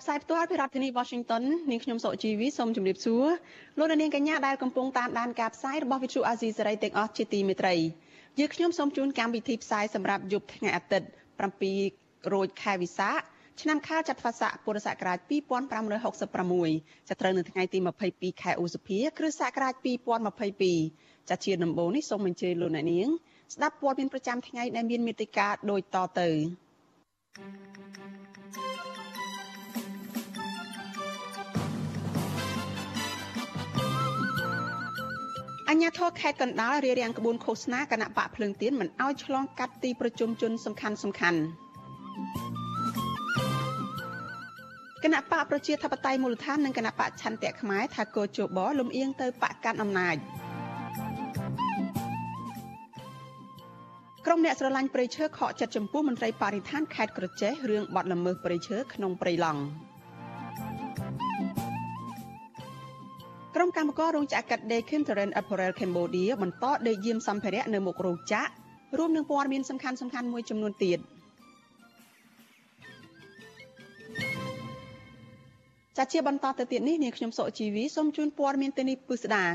ផ្សាយផ្ទាល់ពីរដ្ឋធានី Washington នាងខ្ញុំសុជីវីសូមជម្រាបសួរលោកនាងកញ្ញាដែលកំពុងតាមដានការផ្សាយរបស់ Vuthu Azizi Serai ទាំងអស់ជាទីមេត្រីយើងខ្ញុំសូមជូនកម្មវិធីផ្សាយសម្រាប់យប់ថ្ងៃអាទិត្យ7រោចខែវិសាខឆ្នាំខាលចត្វាស័កពុរសករាជ2566ចាប់ត្រូវនៅថ្ងៃទី22ខែឧសភាគ្រិស្តសករាជ2022ចាជាដំបូងនេះសូមអញ្ជើញលោកអ្នកនាងស្ដាប់ព័ត៌មានប្រចាំថ្ងៃដែលមានមេត្តាដូចតទៅ អញ្ញាធរខេត្តកណ្ដាលរៀបរៀងក្បួនឃោសនាគណៈបកភ្លើងទៀនមិនអោយឆ្លងកាត់ទីប្រជុំជនសំខាន់សំខាន់គណៈបកប្រជាធិបតេយ្យមូលដ្ឋាននិងគណៈបកឆន្ទៈខ្មែរថាកោជបលំអៀងទៅបកកាន់អំណាចក្រុមអ្នកស្រឡាញ់ព្រៃឈើខកចិត្តចំពោះមន្ត្រីបរិស្ថានខេត្តក្រចេះរឿងបាត់ល្មើសព្រៃឈើក្នុងព្រៃឡង់ ក្រុមកម្មការរោងចក្រកាត់ដេរ Kinteran Apparel Cambodia បន្តដេកយាមសម្ភារៈនៅមុខរោងចក្ររួមនឹងព័ត៌មានសំខាន់សំខាន់មួយចំនួនទៀតចាជាបន្តទៅទៀតនេះនាងខ្ញុំសុជីវីសូមជូនព័ត៌មានទៅនេះពិស្ដា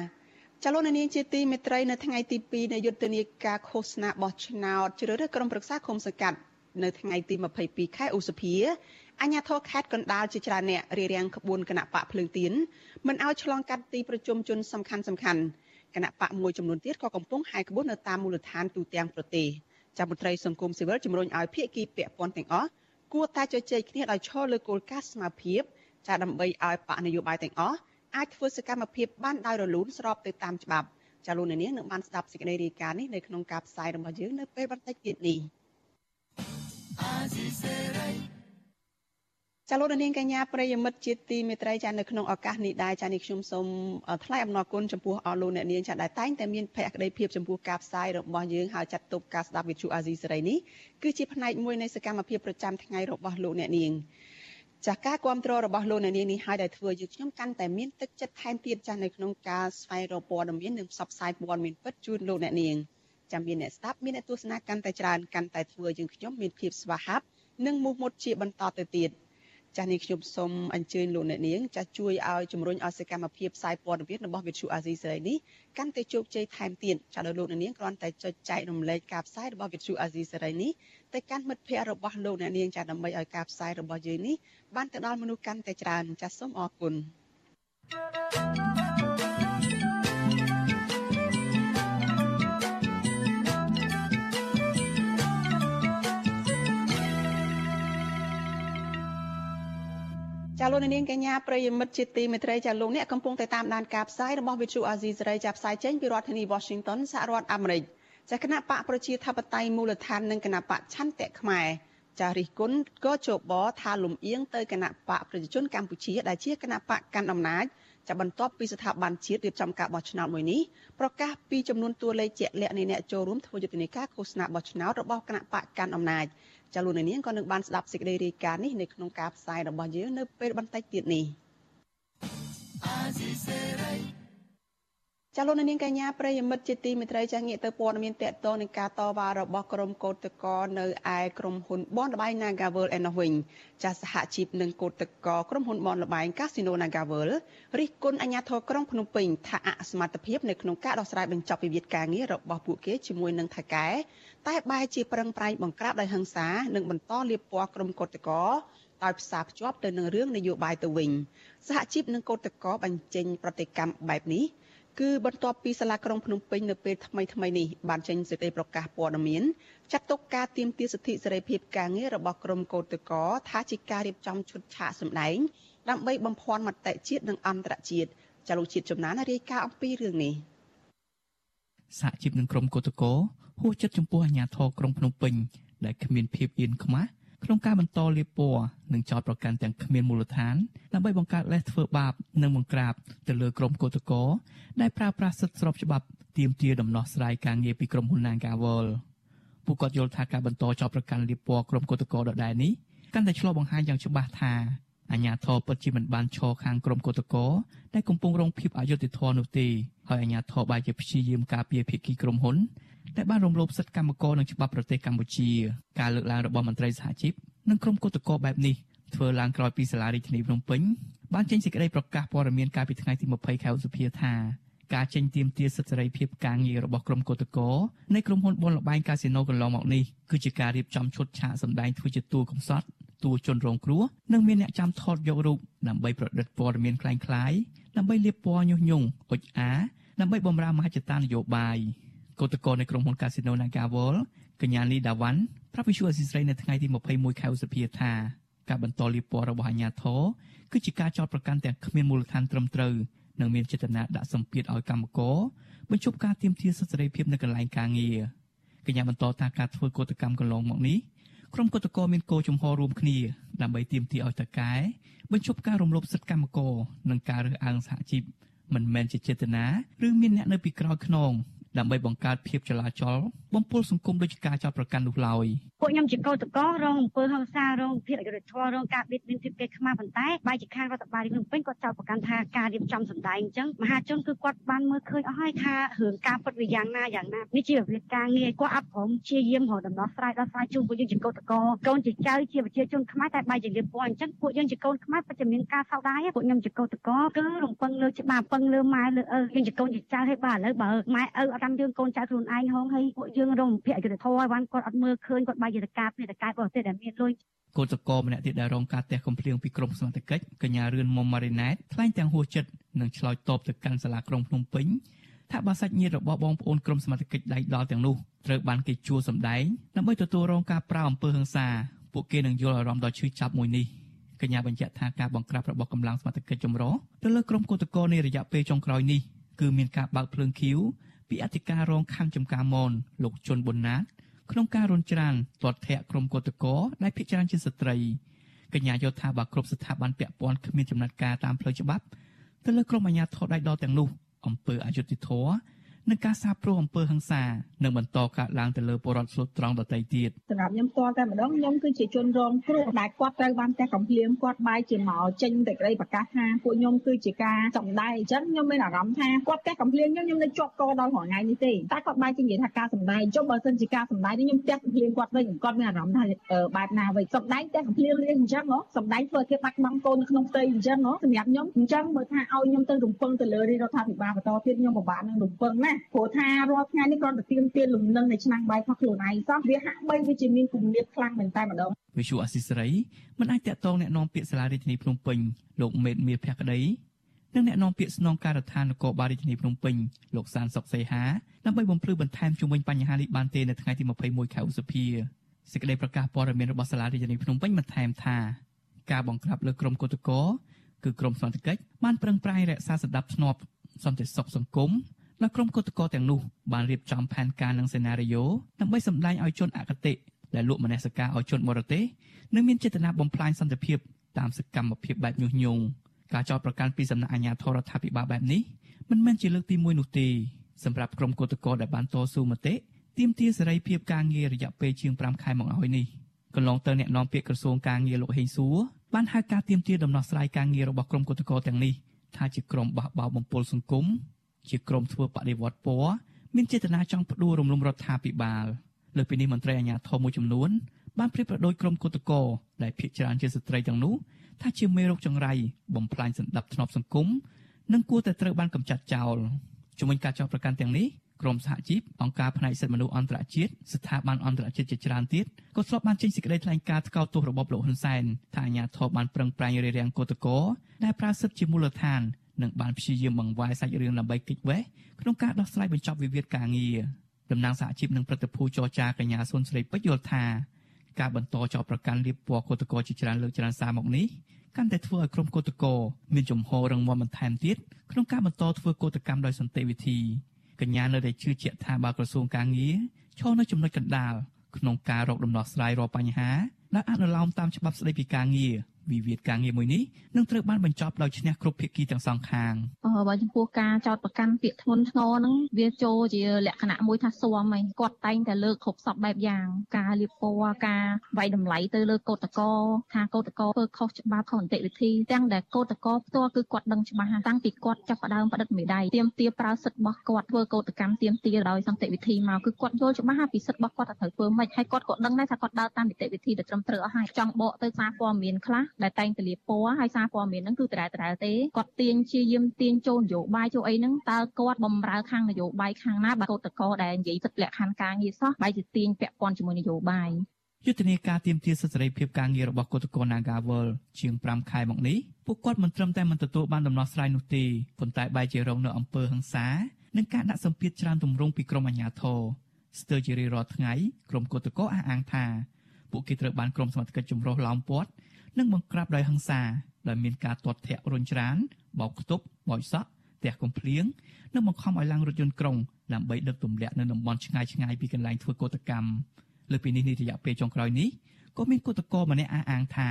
ចលនានាងជាទីមេត្រីនៅថ្ងៃទី2នៃយុទ្ធនាការឃោសនាបោះឆ្នោតជ្រើសរើសក្រុមប្រឹក្សាគុំសង្កាត់នៅថ្ងៃទី22ខែឧសភា អញ្ញាធរខេត្តកណ្ដាលជាច្រើនអ្នករៀបរៀងក្បួនគណៈបកភ្លើងទៀនមិនឲ្យឆ្លងកាត់ទីប្រជុំជនសំខាន់សំខាន់គណៈបកមួយចំនួនទៀតក៏កំពុងហាយក្បួននៅតាមមូលដ្ឋានទូទាំងប្រទេសចាំមន្ត្រីសង្គមស៊ីវិលជំរុញឲ្យភាគីពាក់ព័ន្ធទាំងអស់គួរតែជជែកគ្នាដោយឈរលើគោលការណ៍ស្មារតីចាដើម្បីឲ្យបកនយោបាយទាំងអស់អាចធ្វើសកម្មភាពបានដោយរលូនស្របទៅតាមច្បាប់ចាលោកនាងនឹងបានស្ដាប់សេចក្តីរាយការណ៍នេះនៅក្នុងការផ្សាយរបស់យើងនៅពេលបន្តិចទៀតនេះ ចាលោកនាងកញ្ញាប្រិយមិត្តជាទីមេត្រីចានៅក្នុងឱកាសនេះដែរចានេះខ្ញុំសូមថ្លែងអំណរគុណចំពោះអស់លោកអ្នកនាងចាដែលតែងតែមានភក្ដីភាពចំពោះការផ្សាយរបស់យើងហើយចាត់ទុកការស្ដាប់វិទ្យុអាស៊ីសេរីនេះគឺជាផ្នែកមួយនៃសកម្មភាពប្រចាំថ្ងៃរបស់លោកអ្នកនាងចាស់ការគ្រប់គ្រងរបស់លោកអ្នកនាងនេះហើយដែលធ្វើឲ្យខ្ញុំកាន់តែមានទឹកចិត្តថែមទៀតចាស់នៅក្នុងការស្វែងរកព័ត៌មាននិងផ្សព្វផ្សាយព័ត៌មានពិតជូនលោកអ្នកនាងចាំមានអ្នកស្ដាប់មានអ្នកទស្សនាកាន់តែច្រើនកាន់តែធ្វើយើងខ្ញុំមានភាពស្វាហាប់និងមោះមុតជាបន្តទៅទៀត។ ចាស់នេះខ្ញុំសូមអញ្ជើញលោកអ្នកនាងចាស់ជួយឲ្យជំរុញឲ្យសកម្មភាពផ្សាយព័ត៌មានរបស់វិទ្យុអាស៊ីសេរីនេះកាន់តែជោគជ័យថែមទៀតចាស់ដល់លោកអ្នកនាងគ្រាន់តែចុចចែករំលែកការផ្សាយរបស់វិទ្យុអាស៊ីសេរីនេះទៅកាន់មិត្តភ័ក្តិរបស់លោកអ្នកនាងចាស់ដើម្បីឲ្យការផ្សាយរបស់យើងនេះបានទៅដល់មនុស្សកាន់តែច្រើនចាស់សូមអរគុណ thank you ចាលោកនាងកញ្ញាប្រិយមិត្តជាទីមេត្រីចាលោកអ្នកកំពុងតែតាមដានការផ្សាយរបស់វិទ្យុអាស៊ីសេរីចាផ្សាយចេញពីរដ្ឋធានី Washington សហរដ្ឋអាមេរិកចាគណៈបកប្រជាធិបតេយ្យមូលដ្ឋាននិងគណៈបកឆន្ទៈខ្មែរចារិះគន់ក៏ជបថាលំអៀងទៅគណៈបកប្រជាជនកម្ពុជាដែលជាគណៈបកកាន់អំណាចចាបន្ទាប់ពីស្ថាប័នជាតិរៀបចំការបោះឆ្នោតមួយនេះប្រកាសពីចំនួនតួលេខជាក់លាក់នៃអ្នកចូលរួមធ្វើយុទ្ធនាការឃោសនាបោះឆ្នោតរបស់គណៈបកកាន់អំណាច ចាលោកនាងក៏នឹងបានស្ដាប់សេចក្តីរាយការណ៍នេះនៅក្នុងការផ្សាយរបស់យើងនៅពេលបន្តិចទៀតនេះ ចាលោកនាងកញ្ញាប្រិយមិត្តជាទីមេត្រីចាងាកទៅព័ត៌មានតកតនឹងការតវ៉ារបស់ក្រុមកោតតកនៅឯក្រុមហ៊ុនបនលបែង Nagavel ឯនោះវិញចាសហជីពនិងកោតតកក្រុមហ៊ុនបនលបែង Casino Nagavel រិះគន់អាជ្ញាធរក្រុងភ្នំពេញថាអសមត្ថភាពនៅក្នុងការដោះស្រាយបញ្ចប់វិវាទការងាររបស់ពួកគេជាមួយនឹងថៃកែតែបែរជាប្រឹងប្រែងបង្ក្រាបដោយហិង្សានិងបន្តលៀបពណ៌ក្រុមកោតតកដោយផ្សារភ្ជាប់ទៅនឹងរឿងនយោបាយទៅវិញសហជីពនិងកោតតកបញ្ចេញប្រតិកម្មបែបនេះ គឺបន្ទាប់ពីសាលាក្រុងភ្នំពេញនៅពេលថ្មីថ្មីនេះបានចេញសេចក្តីប្រកាសព័ត៌មានចាត់ទុកការទាមទារសិទ្ធិសេរីភាពការងាររបស់ក្រុមកោតក្រថាជាការរៀបចំឈុតឆាកសម្ដែងដើម្បីបំភាន់មតិជាតិនិងអន្តរជាតិចាលោកជាតិចំណានរាយការណ៍អំពីរឿងនេះសហជីពនឹងក្រុមកោតក្រហួសចិត្តចំពោះអាញាធរក្រុងភ្នំពេញដែលគ្មានភាពអៀនខ្មាស់ ក្នុងការបន្តលាបពណ៌និងចោតប្រកាន់ទាំងគ្មានមូលដ្ឋានដើម្បីបង្កើតលេសធ្វើបាបនិងបង្ក្រាបទៅលើក្រុមកោតក្រដែលប្រើប្រាស់សិទ្ធិស្របច្បាប់ទាមទារដំណោះស្រាយការងារពីក្រុមហ៊ុន Nagawal ពួកគាត់យល់ថាការបន្តចោតប្រកាន់លាបពណ៌ក្រុមកោតក្រដដែលនេះកាន់តែឆ្លុះបង្ហាញយ៉ាងច្បាស់ថាអាញាធរពិតជាមិនបានឈរខាងក្រុមកោតក្រដែលកំពុងរងភាពអយុត្តិធម៌នោះទេហើយអាញាធរបែរជាព្យាយាមការពារភាគីក្រុមហ៊ុន ដែលបានរំលោភសិទ្ធិកម្មករនិងច្បាប់ប្រទេសកម្ពុជាការលើកឡើងរបស់មន្ត្រីសហជីពនិងក្រុមកោតក្របែបនេះធ្វើឡើងក្រោយពីសាលារដ្ឋាភិបាលភ្នំពេញបានចេញសេចក្តីប្រកាសព័ត៌មានកាលពីថ្ងៃទី20ខែឧសភាថាការចេញទៀមទាសិទ្ធិសេរីភាពការងាររបស់ក្រុមកោតក្រនៃក្រុមហ៊ុនបុនលបែងកាស៊ីណូកន្លងមកនេះគឺជាការរៀបចំឈុតឆាកសម្ដែងធ្វើជាតួកំសត់តួជនរងគ្រោះនិងមានអ្នកចាំថតយករូបដើម្បីប្រឌិតព័ត៌មានคล้ายៗដើម្បីលាបពណ៌ញុះញង់អុចអាដើម្បីបំរើមហិច្ឆតានយោបាយ កោតក្រនៃក្រុមហ៊ុនកាស៊ីណូ Nagawal កញ្ញាលីដាវ៉ាន់ប្រាប់វិសុអេស៊ីស្រីនៅថ្ងៃទី21ខែឧសភាថាការបន្តលាបពណ៌របស់អាជ្ញាធរគឺជាការចោទប្រកាន់ទាំងគ្មានមូលដ្ឋានត្រឹមត្រូវនិងមានចេតនាដាក់សម្ពាធឲ្យកម្មករបញ្ឈប់ការទាមទារសិទ្ធិសេរីភាពនៅកន្លែងការងារកញ្ញាបន្តថាការធ្វើកោតកម្មកន្លងមកនេះក្រុមកោតក្រមានគោលជំហររួមគ្នាដើម្បីទាមទារឲ្យតកែបញ្ឈប់ការរំលោភសិទ្ធិកម្មករនិងការរើសអើងសហជីពមិនមែនជាចេតនាឬមានអ្នកនៅពីក្រោយខ្នង ដើម្បីបង្កើតភាពចលាចលបំពុលសង្គមដោយការចោទប្រកាន់នោះឡើយពួកខ្ញុំជាកោតកររងអំពើហិង្សារងភាពអយុត្តិធម៌រងការបៀតបៀនទីគេខ្មាស់ប៉ុន្តែបែរជាខាងរដ្ឋបាលរាជភ្នំពេញគាត់ចោទប្រកាន់ថាការរៀបចំសម្ដែងអញ្ចឹងមហាជនគឺគាត់បានមើលឃើញអស់ហើយថារឿងការពិតវាយ៉ាងណាយ៉ាងណានេះជាវិធានការងារគាត់អត់ព្រមព្យាយាមរកដំណោះស្រាយដល់ស្រាយជូនពួកយើងជាកោតករកូនជាចៅជាប្រជាជនខ្មែរតែបែរជាលៀបពណ៌អញ្ចឹងពួកយើងជាកូនខ្មែរពិតជាមានការសោកដែរពួកខ្ញុំជាកោតករគឺរំពឹងលើច្បាប់ពឹងលើម៉ែលើឪយើងជាកូនជាចៅហើយបាទឥឡូវបើម៉ែឪអត់តាមយើងកូនចៅខ្លួនឯងហងហើយពួកយើងរងភ័យអយុត្តិធម៌ឲ្យបានគាត់អត់មើលឃើញគាត់បែរជាការពីតកែបរទេសដែលមានលុយកូនសកលម្នាក់ទៀតដែលរងការទះកំភ្លៀងពីក្រមសមត្ថកិច្ចកញ្ញារឿនមុំម៉ារីណែតថ្លែងទាំងហួសចិត្តនិងឆ្លើយតបទៅកាន់សាលាក្រុងភ្នំពេញថាបើសាច់ញាតិរបស់បងប្អូនក្រុមសមត្ថកិច្ចដៃដល់ទាំងនោះត្រូវបានគេជួសម្ដែងដើម្បីទទួលរងការប្រើអំពើហិង្សាពួកគេនឹងយល់អារម្មណ៍ដ៏ឈឺចាប់មួយនេះកញ្ញាបញ្ជាក់ថាការបង្ក្រាបរបស់កម្លាំងសមត្ថកិច្ចចម្រុះទៅលើក្រុមកោតក្រនៃរយៈពេលចុងក្រោយនេះគឺមានការបើកភ្លើងឃីវ ពីអធិការរងខណ្ឌចំការមនលោកជុនប៊ុនណាតក្នុងការរុនច្រានទាត់ធាក់ក្រុមកោតក្រដែលភិជាច្រើនជាស្ត្រីកញ្ញាយល់ថាបើគ្រប់ស្ថាប័នពាក់ព័ន្ធគ្មានចំណាត់ការតាមផ្លូវច្បាប់ទៅលើក្រុមអាជ្ញាធរដៃដល់ទាំងនោះអំពើអយុត្តិធម៌ និងការសាបព្រោះអំពើហិង្សានឹងបន្តកើតឡើងទៅលើពលរដ្ឋស្លូតត្រង់ដទៃទៀតសម្រាប់ខ្ញុំផ្ទាល់តែម្ដងខ្ញុំគឺជាជនរងគ្រោះដែលគាត់ត្រូវបានតែកំភ្លៀងគាត់បាយជាមកចេញតែក្តីប្រកាសថាពួកខ្ញុំគឺជាការចំដែងអញ្ចឹងខ្ញុំមានអារម្មណ៍ថាគាត់តែកំភ្លៀងខ្ញុំខ្ញុំនៅជាប់កដល់រាល់ថ្ងៃនេះទេតែគាត់បាយជានិយាយថាការសម្ដែងចុះបើសិនជាការសម្ដែងនេះខ្ញុំតែកំភ្លៀងគាត់វិញគាត់មានអារម្មណ៍ថាបែបណាវិញសម្ដែងតែកំភ្លៀងរៀងអញ្ចឹងហ៎សម្ដែងធ្វើឲ្យគេបាត់បង់កូននៅក្នុងផ្ទៃអញ្ចឹងហ៎សម្រាប់ខ្ញុំអញ្ចឹងមើលថាឲ្យខ្ញុំទៅរំពឹងទៅលើរដ្ឋាភិបាលបន្តទៀតខ្ញុំពិបាកនឹងរំពឹងណាព្រោះថារាល់ថ្ងៃនេះគ្រាន់តែទៀមទាលំនឹងនៃឆ្នាំងបាយរបស់ខ្លួនឯងសោះវាហាក់បីវាជាមានគំនាបខ្លាំងមែនតែម្ដងវិសុអសិសរីមិនអាចតកតងแนะនាំពាក្យសាលារាជធានីភ្នំពេញលោកមេតមៀភក្តីនិងអ្នកនាំពាក្យស្នងការដ្ឋាននគរបាលរាជធានីភ្នំពេញលោកសានសុកសីហាដើម្បីបំភ្លឺបន្ថែមជុំវិញបញ្ហានេះបានទេនៅថ្ងៃទី21ខែឧសភាសេចក្តីប្រកាសព័ត៌មានរបស់សាលារាជធានីភ្នំពេញបន្ថែមថាការបង្ក្រាបលើក្រុមកុតកោគឺក្រុមសន្តិកិច្ចបានប្រឹងប្រែងរក្សាសន្តិភាពសន្តិសុខសង្គម ដែលក្រុមគឧតកោទាំងនោះបានរៀបចំផែនការនិងសេណារីយ៉ូដើម្បីសម្ដែងឲ្យជនអគតិដែលលក់មនសិការឲ្យជនបរទេសនិងមានចេតនាបំផ្លាញសន្តិភាពតាមសកម្មភាពបែបញុះញង់ការចោទប្រកាន់ពីសំណាក់អាជ្ញាធររដ្ឋាភិបាលបែបនេះមិនមែនជាលើកទី1នោះទេសម្រាប់ក្រុមគឧតកោដែលបានតស៊ូមតិទាមទារសេរីភាពការងាររយៈពេលជាង5ខែមកហើយនេះកន្លងទៅអ្នកនាំពាក្យក្រសួងការងារលោកហេងសួរបានហៅការទាមទារដំណោះស្រាយការងាររបស់ក្រុមគឧតកោទាំងនេះថាជាក្រុមបះបោរបំពុលសង្គម ជាក្រុមធ្វើបដិវត្តពណ៌មានចេតនាចង់ផ្ដួលរំលំរដ្ឋាភិបាលលើពីនេះមន្ត្រីអាជ្ញាធរមួយចំនួនបានប្រៀបប្រដូចក្រុមគឧតកោដែលភ ieck ច្រើនជាស្ត្រីទាំងនោះថាជាមេរោគចង្រៃបំផ្លាញសន្តិភាពសង្គមនិងគួរតែត្រូវបានកម្ចាត់ចោលជំវិញការចោទប្រកាន់ទាំងនេះក្រមសហជីពអង្គការផ្នែកសិទ្ធិមនុស្សអន្តរជាតិស្ថាប័នអន្តរជាតិជាច្រើនទៀតក៏ធ្លាប់បានចេញសេចក្តីថ្លែងការណ៍ថ្កោលទោសរបបលោកហ៊ុនសែនថាអាញាធរបានប្រឹងប្រែងរារាំងកោតកោដែលប្រើសិទ្ធិជាមូលដ្ឋាន និងបានព្យាយាមបង្វែរសាច់រឿងដើម្បីគេចវេះក្នុងការដោះស្រាយបញ្ចប់វិវាទការងារតំណាងសហជីពនិងព្រឹទ្ធភូចរចាកញ្ញាសុនស្រីពេជ្រយល់ថាការបន្តចោទប្រកាន់លៀបពណ៌កោតកោជាច្រើនលើកច្រើនសារមកនេះកាន់តែធ្វើឲ្យក្រុមកោតកោមានចំហររឹងមាំបន្ថែមទៀតក្នុងការបន្តធ្វើកោតកម្មដោយសន្តិវិធីកញ្ញានៅតែជឿជាក់ថាបើក្រសួងការងារឈរនៅចំណុចកណ្ដាលក្នុងការរកដំណោះស្រាយរាល់បញ្ហាដែលអនុលោមតាមច្បាប់ស្តីពីការងារ វិវាទការងារមួយនេះនឹងត្រូវបានបញ្ចប់ដោយឈ្នះគ្រប់ភាគីទាំងសងខាងអឺបើចំពោះការចោតប្រកាន់ពាក្យធ្ងន់ធ្ងរហ្នឹងវាចូលជាលក្ខណៈមួយថាស៊ាំហីគាត់តែងតែលើកគ្រប់សពបែបយ៉ាងការលៀបពណ៌ការវាយតម្លៃទៅលើកោតកោថាកោតកោធ្វើខុសច្បាប់ខុសនីតិវិធីទាំងដែលកោតកោផ្ទាល់គឺគាត់ដឹងច្បាស់តាំងពីគាត់ចាប់ផ្ដើមផ្ដិតមេដៃទៀមទាប្រើសិទ្ធិរបស់គាត់ធ្វើកោតកម្មទៀមទាដោយសន្តិវិធីមកគឺគាត់យល់ច្បាស់ពីសិទ្ធិរបស់គាត់ថាត្រូវធ្វើម៉េចហើយគាត់ក៏ដឹងដែរថាគាត់ដើរតាមនីតិវិធីដែលត្រឹមត្រូវអស់ហើយចង់បកទៅសារព័ត៌មានខ្លះដែលតែងតែលាបពណ៌ហើយសារព័ត៌មានហ្នឹងគឺដដែលដដែលទេគាត់ទាញជាយាមទាញចូលនយោបាយចូលអីហ្នឹងតើគាត់បំរើខាងនយោបាយខាងណាបើកោតកោដែលនិយាយសិទ្ធិលក្ខខណ្ឌការងារសោះបែរជាទាញពាក់ព័ន្ធជាមួយនយោបាយយុទ្ធនាការទៀមទាសិទ្ធិសេរីភាពការងាររបស់គឧតកោ Nagawal ជាង5ខែមកនេះពួកគាត់មិនត្រឹមតែមិនទទួលបានដំណោះស្រាយនោះទេប៉ុន្តែបែរជារងនៅអំពើហិង្សានិងការដាក់សម្ពាធច្រើនទម្រង់ពីក្រមអាជ្ញាធរស្ទើរជារៀងរាល់ថ្ងៃក្រមគឧតកោអះអាងថាពួកគេត្រូវបានក្រុមសមត្ថកិច្ចចម្រុះឡោមព័ទ្ធ និងបង្ក្រាបដោយហិង្សាដែលមានការទាត់ធាក់រុញច្រានបោកខ្ទប់បោចសក់ផ្ទះកំភ្លៀងនិងបង្ខំឲ្យឡើងរថយន្តក្រុងដើម្បីដឹកទម្លាក់នៅតំបន់ឆ្ងាយឆ្ងាយពីកន្លែងធ្វើកោតកម្មលើពីនេះនេះរយៈពេលចុងក្រោយនេះក៏មានកោតក្រម្នាក់អះអាងថា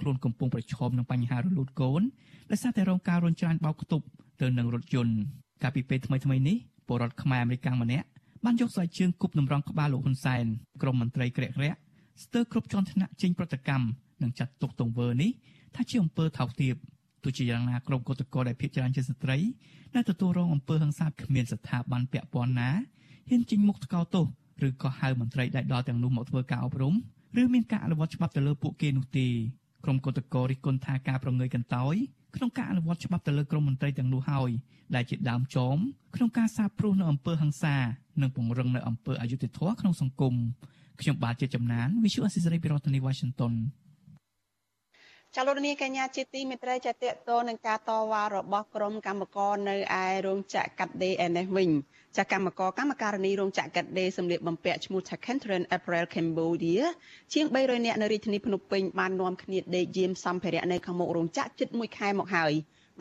ខ្លួនកំពុងប្រឈមនឹងបញ្ហារលូតកូនដោយសារតែរងការរុញច្រានបោកខ្ទប់ទៅនឹងរថយន្តកាលពីពេលថ្មីថ្មីនេះពលរដ្ឋខ្មែរអាមេរិកម្នាក់បានយកស្បែកជើងគប់តម្រង់ក្បាលលោកហ៊ុនសែនក្រុមមន្ត្រីក្រាក់ក្រាក់ស្ទើរគ្រប់ជាន់ថ្នាក់ចេញប្រតិកម្ម និងចាត់ទុកទង្វើនេះថាជាអំពើថោកទាបទោះជាយ៉ាងណាក្រុមគឧតកោដែលភាគច្រើនជាស្ត្រីដែលទទួលរងអំពើហិង្សាគ្មានស្ថាប័នពាក់ព័ន្ធណាហ៊ានចេញមុខថ្កោលទោសឬក៏ហៅមន្ត្រីដែលដល់ទាំងនោះមកធ្វើការអប់រំឬមានការអនុវត្តច្បាប់ទៅលើពួកគេនោះទេក្រុមគឧតកោរិះគន់ថាការប្រងើយកន្តើយក្នុងការអនុវត្តច្បាប់ទៅលើក្រុមមន្ត្រីទាំងនោះហើយដែលជាដើមចមក្នុងការសាបព្រោះនៅអំពើហិង្សានិងពង្រឹងនៅអំពើអយុត្តិធម៌ក្នុងសង្គមខ្ញុំបាទជាចំណាន Visual Assisray ពីរដ្ឋធានី Washington ចាលោកនាងកញ្ញាជាទីមេត្រីចាតតទៅនឹងការតវ៉ារបស់ក្រុមកម្មករនៅឯរោងចក្រកាត់ដេរឯនេះវិញចាកម្មករកម្មការនីរោងចក្រកាត់ដេរសម្លៀកបំពាក់ឈ្មោះ Chakentren Apparel Cambodia ជាង300នាក់នៅរាជធានីភ្នំពេញបាននាំគ្នាដេកយាមសម្ភារៈនៅខាងមុខរោងចក្រជិត1ខែមកហើយ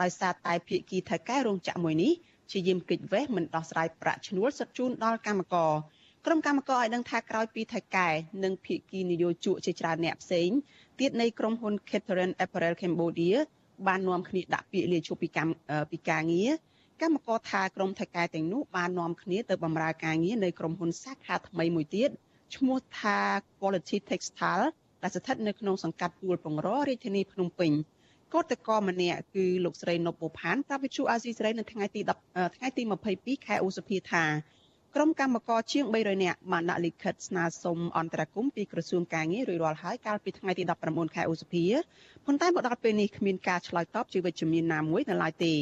ដោយសារតែភៀកគីថៅកែរោងចក្រមួយនេះជាយាមកិច្ចវេះមិនដោះស្រាយប្រាក់ឈ្នួលសិតជូនដល់កម្មករក្រុមកម្មករឲ្យដឹងថាក្រោយពីថៅកែនិងភៀកគីនយោជកជាច្រើនអ្នកផ្សេង ទៀតនៃក្រុមហ៊ុន Catherine Apparel Cambodia បាននាំគ្នាដាក់ពាក្យលាឈប់ពីកម្មពីការងារកម្មករថាក្រុមថៃកែទាំងនោះបាននាំគ្នាទៅបម្រើការងារនៅក្រុមហ៊ុនសាខាថ្មីមួយទៀតឈ្មោះថា Quality Textile ដែលស្ថិតនៅក្នុងសង្កាត់ទួលពងររាជធានីភ្នំពេញកោតក្រម្នាក់គឺលោកស្រីនប់ពផានប្រាប់វិទ្យុអាស៊ីសេរីនៅថ្ងៃទី10ថ្ងៃទី22ខែឧសភាថា ក្រុមកម្មករជាង300នាក់បានដាក់លិខិតស្នើសុំអន្តរាគមន៍ពីក្រសួងការងាររួចរាល់ហើយកាលពីថ្ងៃទី19ខែឧសភាប៉ុន្តែមកដល់ពេលនេះគ្មានការឆ្លើយតបជាវិជ្ជមានណាមួយនៅឡើយទេ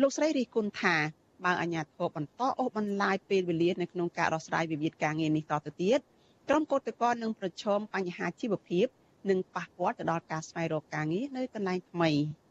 លោកស្រីរិះគន់ថាបើអាជ្ញាធរបន្តអូសបន្លាយពេលវេលានៅក្នុងការដោះស្រាយវិវាទការងារនេះតទៅទៀតក្រុមកោតក្រនឹងប្រឈមបញ្ហាជីវភាព និងប៉ះពាល់ទៅដល់ការស្វែងរកការងារនៅកន្លែងថ្មី។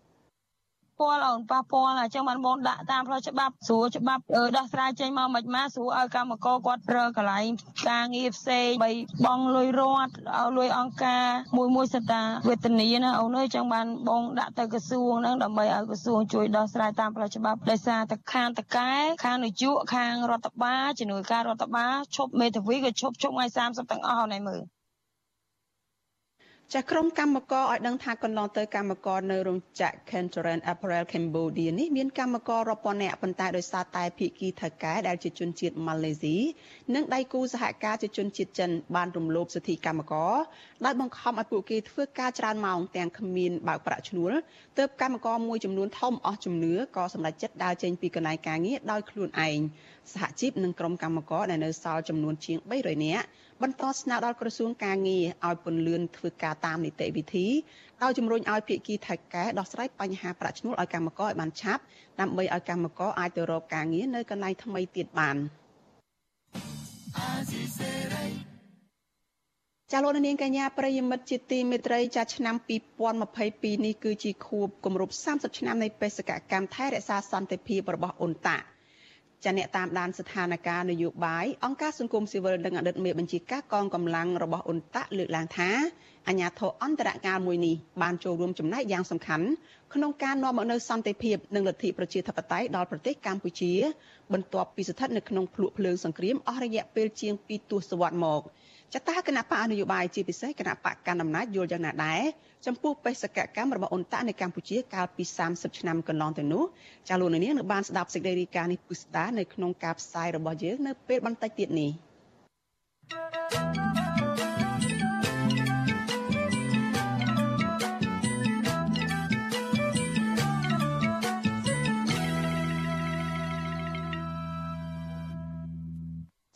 ពាល់អូនប៉ះពាល់អញ្ចឹងបានបងដាក់តាមផ្លូវច្បាប់ស្រួលច្បាប់ដោះស្រាយចេញមកមិនម៉ាស្រួលឲ្យកម្មករគាត់រើកន្លែងការងារផ្សេងបីបងលុយរត់ឲ្យលុយអង្គការមួយមួយសតាវេទនីណាអូនអើយចឹងបានបងដាក់ទៅក្រសួងហ្នឹងដើម្បីឲ្យក្រសួងជួយដោះស្រាយតាមផ្លូវច្បាប់ដោយសារតែខាងតកែខាងនយោបាយខាងរដ្ឋបាលជំនួយការរដ្ឋបាលឈប់មេធាវីក៏ឈប់ជុំថ្ងៃ30ទាំងអស់ហ្នឹងមើល ចាក្រុមកម្មករឲ្យដឹងថាកន្លងទៅកម្មករនៅរោងចក្រ Kentoran Apparel Cambodia នេះមានកម្មកររាប់ពាន់នាក់ប៉ុន្តែដោយសារតែភៀកគីថៅកែដែលជាជនជាតិម៉ាឡេស៊ីនិងដៃគូសហការជាជនជាតិចិនបានរំលោភសិទ្ធិកម្មករដោយបង្ខំឲ្យពួកគេធ្វើការច្រើនម៉ោងទាំងគ្មានបើកប្រាក់ឈ្នួលទើបកម្មករមួយចំនួនធំអស់ជំនឿក៏សម្រេចចិត្តដើរចេញពីកន្លែងការងារដោយខ្លួនឯងសហជីពនិងក្រុមកម្មករដែលនៅសល់ចំនួនជាង300នាក់ បន្តស្នើដល់ក្រសួងការងារឲ្យពន្លឿនធ្វើការតាមនីតិវិធីដោយជំរុញឲ្យភាគីថៃកែដោះស្រាយបញ្ហាប្រាក់ឈ្នួលឲ្យកម្មករឲ្យបានឆាប់ដើម្បីឲ្យកម្មករអាចទៅរកការងារនៅកន្លែងថ្មីទៀតបានចាលោកនាងកញ្ញាប្រិយមិត្តជាទីមេត្រីចាឆ្នាំ2022នេះគឺជាខួបគម្រប់30ឆ្នាំនៃបេសកកម្មថែរក្សាសន្តិភាពរបស់អ៊ុនតា ចាអ្នកតាមដានស្ថានភាពនយោបាយអង្គការសង្គមស៊ីវិលនិងអតីតមេបញ្ជាការកងកម្លាំងរបស់អ៊ុនតាក់លើកឡើងថាអាញាធរអន្តរកាលមួយនេះបានចូលរួមចំណែកយ៉ាងសំខាន់ក្នុងការនាំមកនូវសន្តិភាពនិងលទ្ធិប្រជាធិបតេយ្យដល់ប្រទេសកម្ពុជា បន្ទាប់ពីស្ថិតនៅក្នុងភ្លុកភ្លើងសង្គ្រាមអស់រយៈពេលជាង2ទសវត្សរ៍មក ចតាគណៈបកនយោបាយជាពិសេសគណៈបកកណ្ដាលអំណាចយល់យ៉ាងណាដែរចំពោះបេសកកម្មរបស់អ៊ុនតាក់នៅកម្ពុជាកាលពី30ឆ្នាំកន្លងទៅនោះចាលោកនាងនៅបានស្ដាប់សេចក្តីរាយការណ៍នេះពុស្ដានៅក្នុងការផ្សាយរបស់យើងនៅពេលបន្តិចទៀតនេះ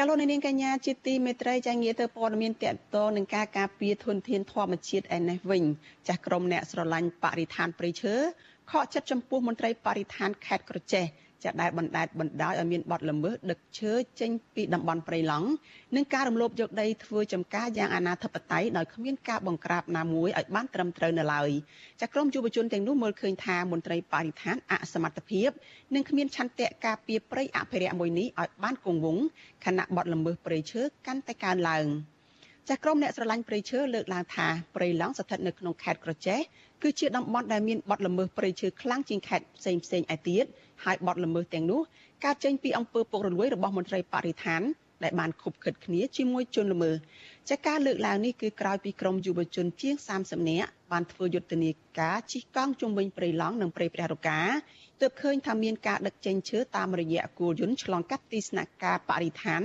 ចាលោកនាងកញ្ញាជាទីមេត្រីចាងាទៅព័ត៌មានតកតនឹងការការពារធនធានធម្មជាតិឯនេះវិញចាស់ក្រុមអ្នកស្រឡាញ់បរិស្ថានព្រៃឈើខកចិត្តចំពោះមន្ត្រីបរិស្ថានខេត្តក្រចេះ ចាដែលបណ្ដេតបណ្ដោយឲ្យមានបទល្មើសដឹកឈើចេញពីតំបន់ព្រៃឡង់និងការរំលោភយកដីធ្វើចំការយ៉ាងអនាធិបតេយ្យដោយគ្មានការបង្ក្រាបណាមួយឲ្យបានត្រឹមត្រូវនៅឡើយចាក្រមយុវជនទាំងនោះមើលឃើញថាមន្ត្រីបរិស្ថានអសមត្ថភាពនិងគ្មានឆន្ទៈការពារព្រៃអភិរក្សមួយនេះឲ្យបានគង់វង្សខណៈបទល្មើសព្រៃឈើកាន់តែកើនឡើង ចាស់ក្រុមអ្នកស្រឡាញ់ព្រៃឈើលើកឡើងថាព្រៃឡង់ស្ថិតនៅក្នុងខេត្តក្រចេះគឺជាតំបន់ដែលមានបទល្មើសព្រៃឈើខ្លាំងជាងខេត្តផ្សេងផ្សេងឯទៀតហើយបទល្មើសទាំងនោះកើតចេញពីអង្គើពុករលួយរបស់មន្ត្រីបរិស្ថានដែលបានខុបខិតគ្នាជាមួយជនល្មើសចាការលើកឡើងនេះគឺក្រោយពីក្រមយុវជនជាង30នាក់បានធ្វើយុទ្ធនាការជិះកង់ជុំវិញព្រៃឡង់និងព្រៃព្រះរកា ទើបឃើញថាមានការដឹកចេញឈើតាមរយៈគោលយន្តឆ្លងកាត់ទីស្នាក់ការបរិស្ថាន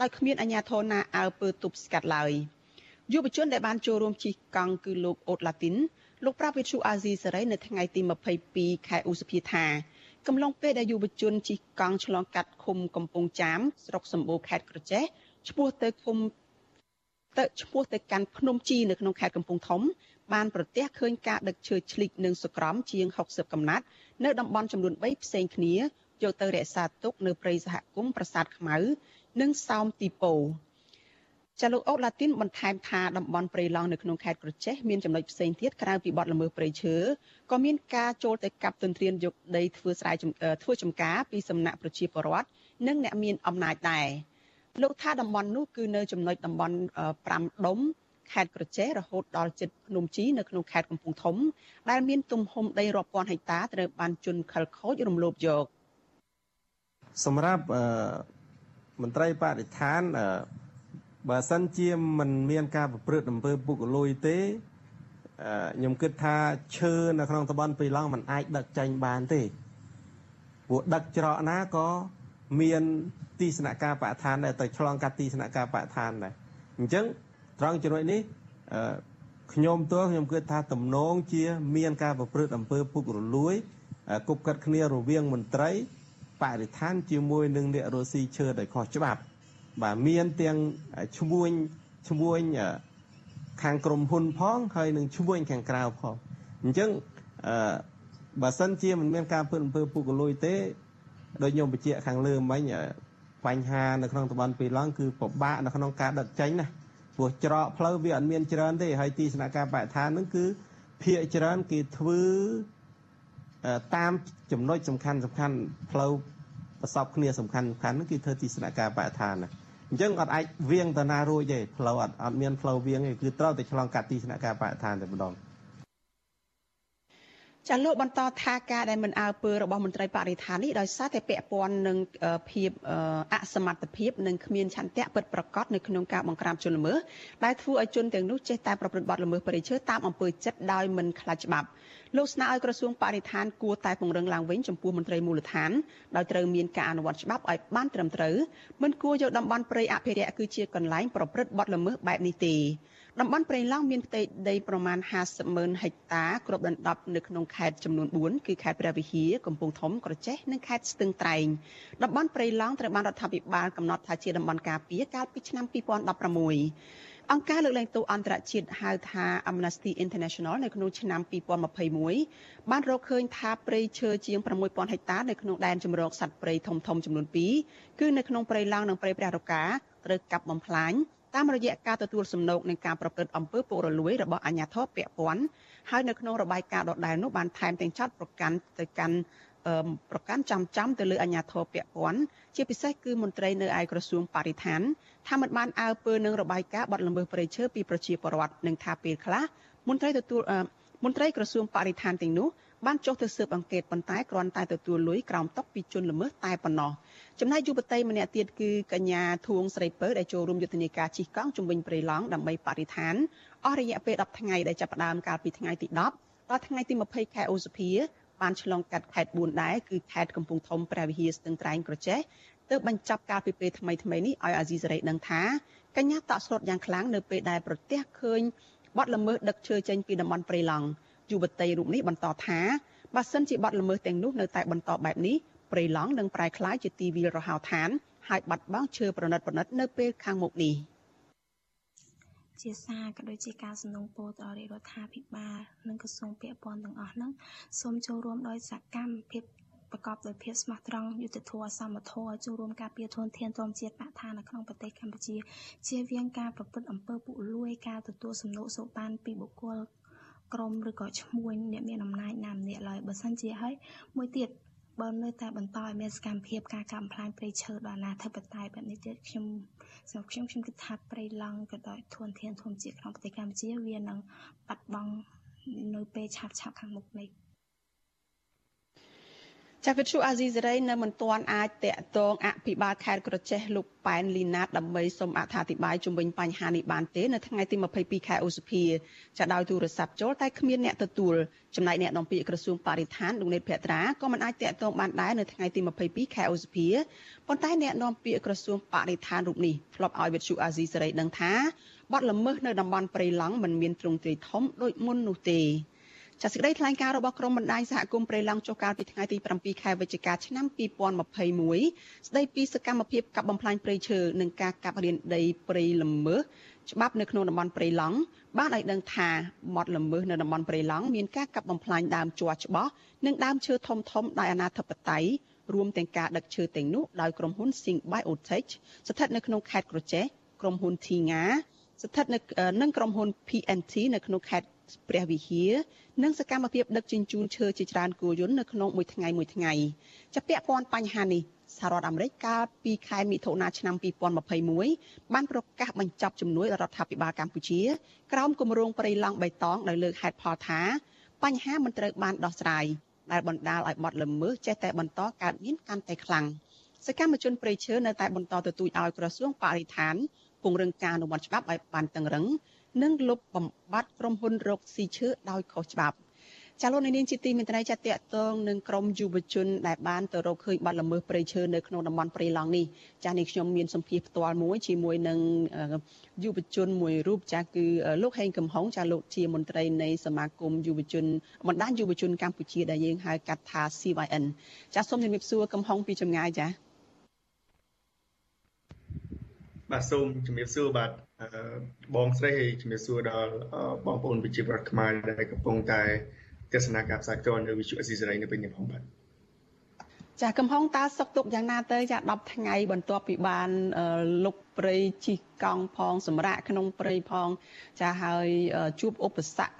ដោយគ្មានអាជ្ញាធរណាអើពើទប់ស្កាត់ឡើយយុវជនដែលបានចូលរួមជិះកង់គឺលោកអូតឡាទីនលោកប្រាប់វិទ្យុអាស៊ីសេរីនៅថ្ងៃទី22ខែឧសភាថាកំឡុងពេលដែលយុវជនជិះកង់ឆ្លងកាត់ឃុំកំពង់ចាមស្រុកសម្បូរខេត្តក្រចេះឆ្ពោះទៅឃុំទៅឆ្ពោះទៅកាន់ភ្នំជីនៅក្នុងខេត្តកំពង់ធំបានប្រទះឃើញការដឹកឈើឆ្លិចនិងសក្រំជាង60កំណាត់ នៅតំបន់ចំនួន3ផ្សេងគ្នាយកទៅរក្សាទុកនៅព្រៃសហគមន៍ប្រាសាទខ្មៅ និងសោមទីពោចាលោកអូឡាទីនបន្ថែមថាតំបន់ព្រៃឡង់នៅក្នុងខេត្តក្រចេះមានចំណុចផ្សេងទៀតក្រៅពីបទល្មើសព្រៃឈើក៏មានការចូលទៅកាប់ទន្ទ្រានយកដីធ្វើស្រែធ្វើចំការពីសំណាក់ប្រជាពលរដ្ឋនិងអ្នកមានអំណាចដែរលោកថាតំបន់នោះគឺនៅចំណុចតំបន់5ដុំ ខេត្តក្រចេះរហូតដល់ជិតភ្នំជីនៅក្នុងខេត្តកំពង់ធំ ដែលមានទំហំដីរាប់ពាន់ហិកតាត្រូវបានជន់ខិលខូចរំលោភយកសម្រាប់មន្ត្រីបរិស្ថានបើសិនជាមិនមានការប្រព្រឹត្តអំពើពុករលួយទេខ្ញុំគិតថាឈើនៅក្នុងតំបន់ពីឡង់มันអាចដឹកចេញបានទេព្រោះដឹកច្រកណាក៏មានទីស្នាក់ការបរិស្ថានដែរទៅឆ្លងកាត់ទីស្នាក់ការបរិស្ថានដែរអញ្ចឹង ត្រង់ចំណុចនេះខ្ញុំទោះខ្ញុំគិតថាទំនងជា មានការប្រព្រឹត្តអំពើពុករលួយគប់កាត់គ្នារវាងមន្ត្រីបរិស្ថានជាមួយនឹងអ្នករស់ស៊ីឈើដោយខុសច្បាប់ បាទមានទាំងឈ្មួញឈ្មួញខាងក្រុមហ៊ុនផង ហើយនឹងឈ្មួញខាងក្រៅផងអញ្ចឹងអឺបើសិនជាមិនមានការពើអំពើពុករលួយទេដោយខ្ញុំបញ្ជាក់ខាងលើមិញបញ្ហានៅក្នុងតំបន់ពីឡង់គឺពិបាកនៅក្នុងការដឹកចេញណា ព្រោះច្រកផ្លូវវាអត់មានច្រើនទេហើយទីស្នាក់ការបរិស្ថានហ្នឹងគឺភាកច្រើនគេធ្វើតាមចំណុចសំខាន់សំខាន់ផ្លូវប្រសពគ្នាសំខាន់សំខាន់ហ្នឹងគឺធ្វើទីស្នាក់ការបរិស្ថានណាអញ្ចឹងអត់អាចវៀងទៅណារួចទេផ្លូវអត់អត់មានផ្លូវវៀងទេគឺត្រូវតែឆ្លងកាត់ទីស្នាក់ការបរិស្ថានតែម្ដង ចាលោកបន្តថាការដែលមិនអើពើរបស់មន្ត្រីបរិស្ថាននេះដោយសារតែពាក់ព័ន្ធនឹងភាពអសមត្ថភាពនិងគ្មានឆន្ទៈពិតប្រាកដនៅក្នុងការបង្ក្រាបជនល្មើសដែលធ្វើឲ្យជនទាំងនោះចេះតែប្រព្រឹត្តបទល្មើសព្រៃឈើតាមអំពើចិត្តដោយមិនខ្លាចច្បាប់លោកស្នើឲ្យក្រសួងបរិស្ថានគួរតែពង្រឹងឡើងវិញចំពោះមន្ត្រីមូលដ្ឋានដោយត្រូវមានការអនុវត្តច្បាប់ឲ្យបានត្រឹមត្រូវមិនគួរយកតំបន់ព្រៃអភិរក្សគឺជាកន្លែងប្រព្រឹត្តបទល្មើសបែបនេះទេ តំបន់ព្រៃឡង់មានផ្ទៃដីប្រមាណ50ម៉ឺនហិកតាគ្របដណ្ដប់នៅក្នុងខេត្តចំនួន4គឺខេត្តព្រះវិហារកំពង់ធំក្រចេះនិងខេត្តស្ទឹងត្រែងតំបន់ព្រៃឡង់ត្រូវបានរដ្ឋាភិបាលកំណត់ថាជាតំបន់ការពារកាលពីឆ្នាំ2016អង្គការលើកលែងទោសអន្តរជាតិហៅថា Amnesty International នៅក្នុងឆ្នាំ2021បានរកឃើញថាព្រៃឈើជាង6000ហិកតានៅក្នុងដែនជម្រកសត្វព្រៃធំៗចំនួន2គឺនៅក្នុងព្រៃឡង់និងព្រៃព្រះរកាត្រូវកាប់បំផ្លាញ តាមរយៈការទទួលសំណូកនឹងការប្រព្រឹត្តអំពើពុករលួយរបស់អាជ្ញាធរពាក់ព័ន្ធហើយនៅក្នុងរបាយការណ៍ដដែលនោះបានថែមទាំងចាត់ប្រកាន់ទៅកាន់ប្រកាន់ចំចំទៅលើអាជ្ញាធរពាក់ព័ន្ធជាពិសេសគឺមន្ត្រីនៅឯក្រសួងបរិស្ថានថាមិនបានអើពើនឹងរបាយការណ៍បាត់ល្មើសព្រៃឈើពីប្រជាពលរដ្ឋនឹងថាពេលខ្លះមន្ត្រីទទួលមន្ត្រីក្រសួងបរិស្ថានទាំងនោះ បានចុះទៅស៊ើបអង្កេតប៉ុន្តែគ្រាន់តែទទួលលុយក្រោមតុពីជនល្មើសតែប៉ុណ្ណោះចំណែកយុវតីម្នាក់ទៀតគឺកញ្ញាធួងស្រីពៅដែលចូលរួមយុទ្ធនាការជិះកង់ជំវិញព្រៃឡង់ដើម្បីបរិស្ថានអស់រយៈពេល10ថ្ងៃដែលចាប់ផ្ដើមកាលពីថ្ងៃទី10ដល់ថ្ងៃទី20ខែឧសភាបានឆ្លងកាត់ខេត្ត4ដែរគឺខេត្តកំពង់ធំព្រះវិហារស្ទឹងត្រែងក្រចេះទើបបញ្ចប់កាលពីពេលថ្មីថ្មីនេះឲ្យអាស៊ីសេរីដឹងថាកញ្ញាតក់ស្លុតយ៉ាងខ្លាំងនៅពេលដែលប្រទះឃើញបាត់ល្មើសដឹកឈើចេញពីតំបន់ព្រៃឡង់ យុវតីរូបនេះបន្តថាបើសិនជាបាត់ល្មើសទាំងនោះនៅតែបន្តបែបនេះព្រៃឡង់នឹងប្រែក្លាយជាទីវាលរហោឋានហើយបាត់បង់ឈើប្រណិតប្រណិតនៅពេលខាងមុខនេះជាសារក៏ដូចជាការសំណូមពរទៅរាជរដ្ឋាភិបាលនិងក្រសួងពាក់ព័ន្ធទាំងអស់ហ្នឹងសូមចូលរួមដោយសកម្មភាពប្រកបដោយភាពស្មោះត្រង់យុត្តិធម៌សមធម៌ចូលរួមការពារធនធានធម្មជាតិបរិស្ថាននៅក្នុងប្រទេសកម្ពុជាជៀសវាងការប្រព្រឹត្តអំពើពុករលួយការទទួលសំណូកសូបានពីបុគ្គល ក្រុមឬក៏ឈ្មួញអ្នកមានអំណាចណាម្នាក់ឡើយបើសិនជាហើយមួយទៀតបើនៅតែបន្តឲ្យមានសកម្មភាពការកាប់បំផ្លាញព្រៃឈើដល់អនាធិបតេយ្យបែបនេះទៀតខ្ញុំសម្រាប់ខ្ញុំខ្ញុំគិតថាព្រៃឡង់ក៏ដោយធនធានធម្មជាតិក្នុងប្រទេសកម្ពុជាវានឹងបាត់បង់នៅពេលឆាប់ឆាប់ខាងមុខនេះ ចាវិទ្យុអាស៊ីសេរីនៅមិនទាន់អាចតាក់ទងអភិបាលខេត្តក្រចេះលោកប៉ែនលីណាតដើម្បីសូមអត្ថាធិប្បាយជុំវិញបញ្ហានេះបានទេនៅថ្ងៃទី22ខែឧសភាចាដោយទូរស័ព្ទចូលតែគ្មានអ្នកទទួលចំណែកអ្នកនាំពាក្យក្រសួងបរិស្ថានលោកនេតភក្ត្រាក៏មិនអាចតាក់ទងបានដែរនៅថ្ងៃទី22ខែឧសភាប៉ុន្តែអ្នកនាំពាក្យក្រសួងបរិស្ថានរូបនេះធ្លាប់ឲ្យវិទ្យុអាស៊ីសេរីដឹងថាបាត់ល្មើសនៅតំបន់ព្រៃឡង់មិនមានទ្រង់ទ្រាយធំដូចមុននោះទេ ចាសសេចក្តីថ្លែងការណ៍របស់ក្រមបណ្ដាញសហគមន៍ព្រៃឡង់ចុះកាលពីថ្ងៃទី7ខែវិច្ឆិកាឆ្នាំ2021ស្ដីពីសកម្មភាពកាប់បំផ្លាញព្រៃឈើនិងការកាប់រានដីព្រៃល្មើសច្បាប់នៅក្នុងតំបន់ព្រៃឡង់បានឲ្យដឹងថាមាត់ល្មើសនៅតំបន់ព្រៃឡង់មានការកាប់បំផ្លាញដើមជ័រច្បាស់និងដើមឈើធំធំដោយអាណាធិបតេយ្យរួមទាំងការដឹកឈើទាំងនោះដោយក្រុមហ៊ុន Sing Biotech ស្ថិតនៅក្នុងខេត្តក្រចេះក្រុមហ៊ុន Thinga ស្ថិតនៅនឹងក្រុមហ៊ុន PNT នៅក្នុងខេត្ត ព្រះវិហារនិងសកម្មភាពដឹកជញ្ជូនឈើជាច្រើនគោយន្តនៅក្នុងមួយថ្ងៃមួយថ្ងៃចាប់ពាក់ព័ន្ធបញ្ហានេះសហរដ្ឋអាមេរិកកាលពីខែមិថុនាឆ្នាំ2021បានប្រកាសបញ្ចប់ជំនួយដល់រដ្ឋាភិបាលកម្ពុជាក្រោមគម្រោងព្រៃឡង់បៃតងដោយលើកហេតុផលថាបញ្ហាមិនត្រូវបានដោះស្រាយដែលបណ្ដាលឲ្យបាត់ល្មើសចេះតែបន្តកើតមានកាន់តែខ្លាំងសកម្មជនព្រៃឈើនៅតែបន្តទទូចឲ្យក្រសួងបរិស្ថានពង្រឹងការអនុវត្តច្បាប់ឲ្យបានតឹងរឹង និងលុបបំបាត់ក្រុមហ៊ុនរកស៊ីឈើដោយខុសច្បាប់ចាលោកនាងជាទីមេត្រីចាតកតងនឹងក្រមយុវជនដែលបានទៅរកឃើញបាត់ល្មើសព្រៃឈើនៅក្នុងតំបន់ព្រៃឡង់នេះចានេះខ្ញុំមានសម្ភារផ្ទាល់មួយជាមួយនឹងយុវជនមួយរូបចាគឺលោកហេងកំហុងចាលោកជាមន្ត្រីនៃសមាគមយុវជនបណ្ដាញយុវជនកម្ពុជាដែលយើងហៅកាត់ថា CYN ចាសូមជំរាបសួរកំហុងពីចម្ងាយចា បាទសូមជំរាបសួរបាទបងស្រីជំរាបសួរដល់បងប្អូនវិជាប្រដ្ឋខ្មែរដែលកំពុងតែទស្សនាការផ្សាយផ្ទាល់នៅវិទ្យុអេស៊ីសេរីនៅពេលនេះផងបាទចាកំហុងតើសុកទុកយ៉ាងណាទៅចា10ថ្ងៃបន្ទាប់ពីបានលុកព្រៃជីកកង់ផង សម្រាប់ក្នុងព្រៃផង ចាហើយជួបឧបសគ្គ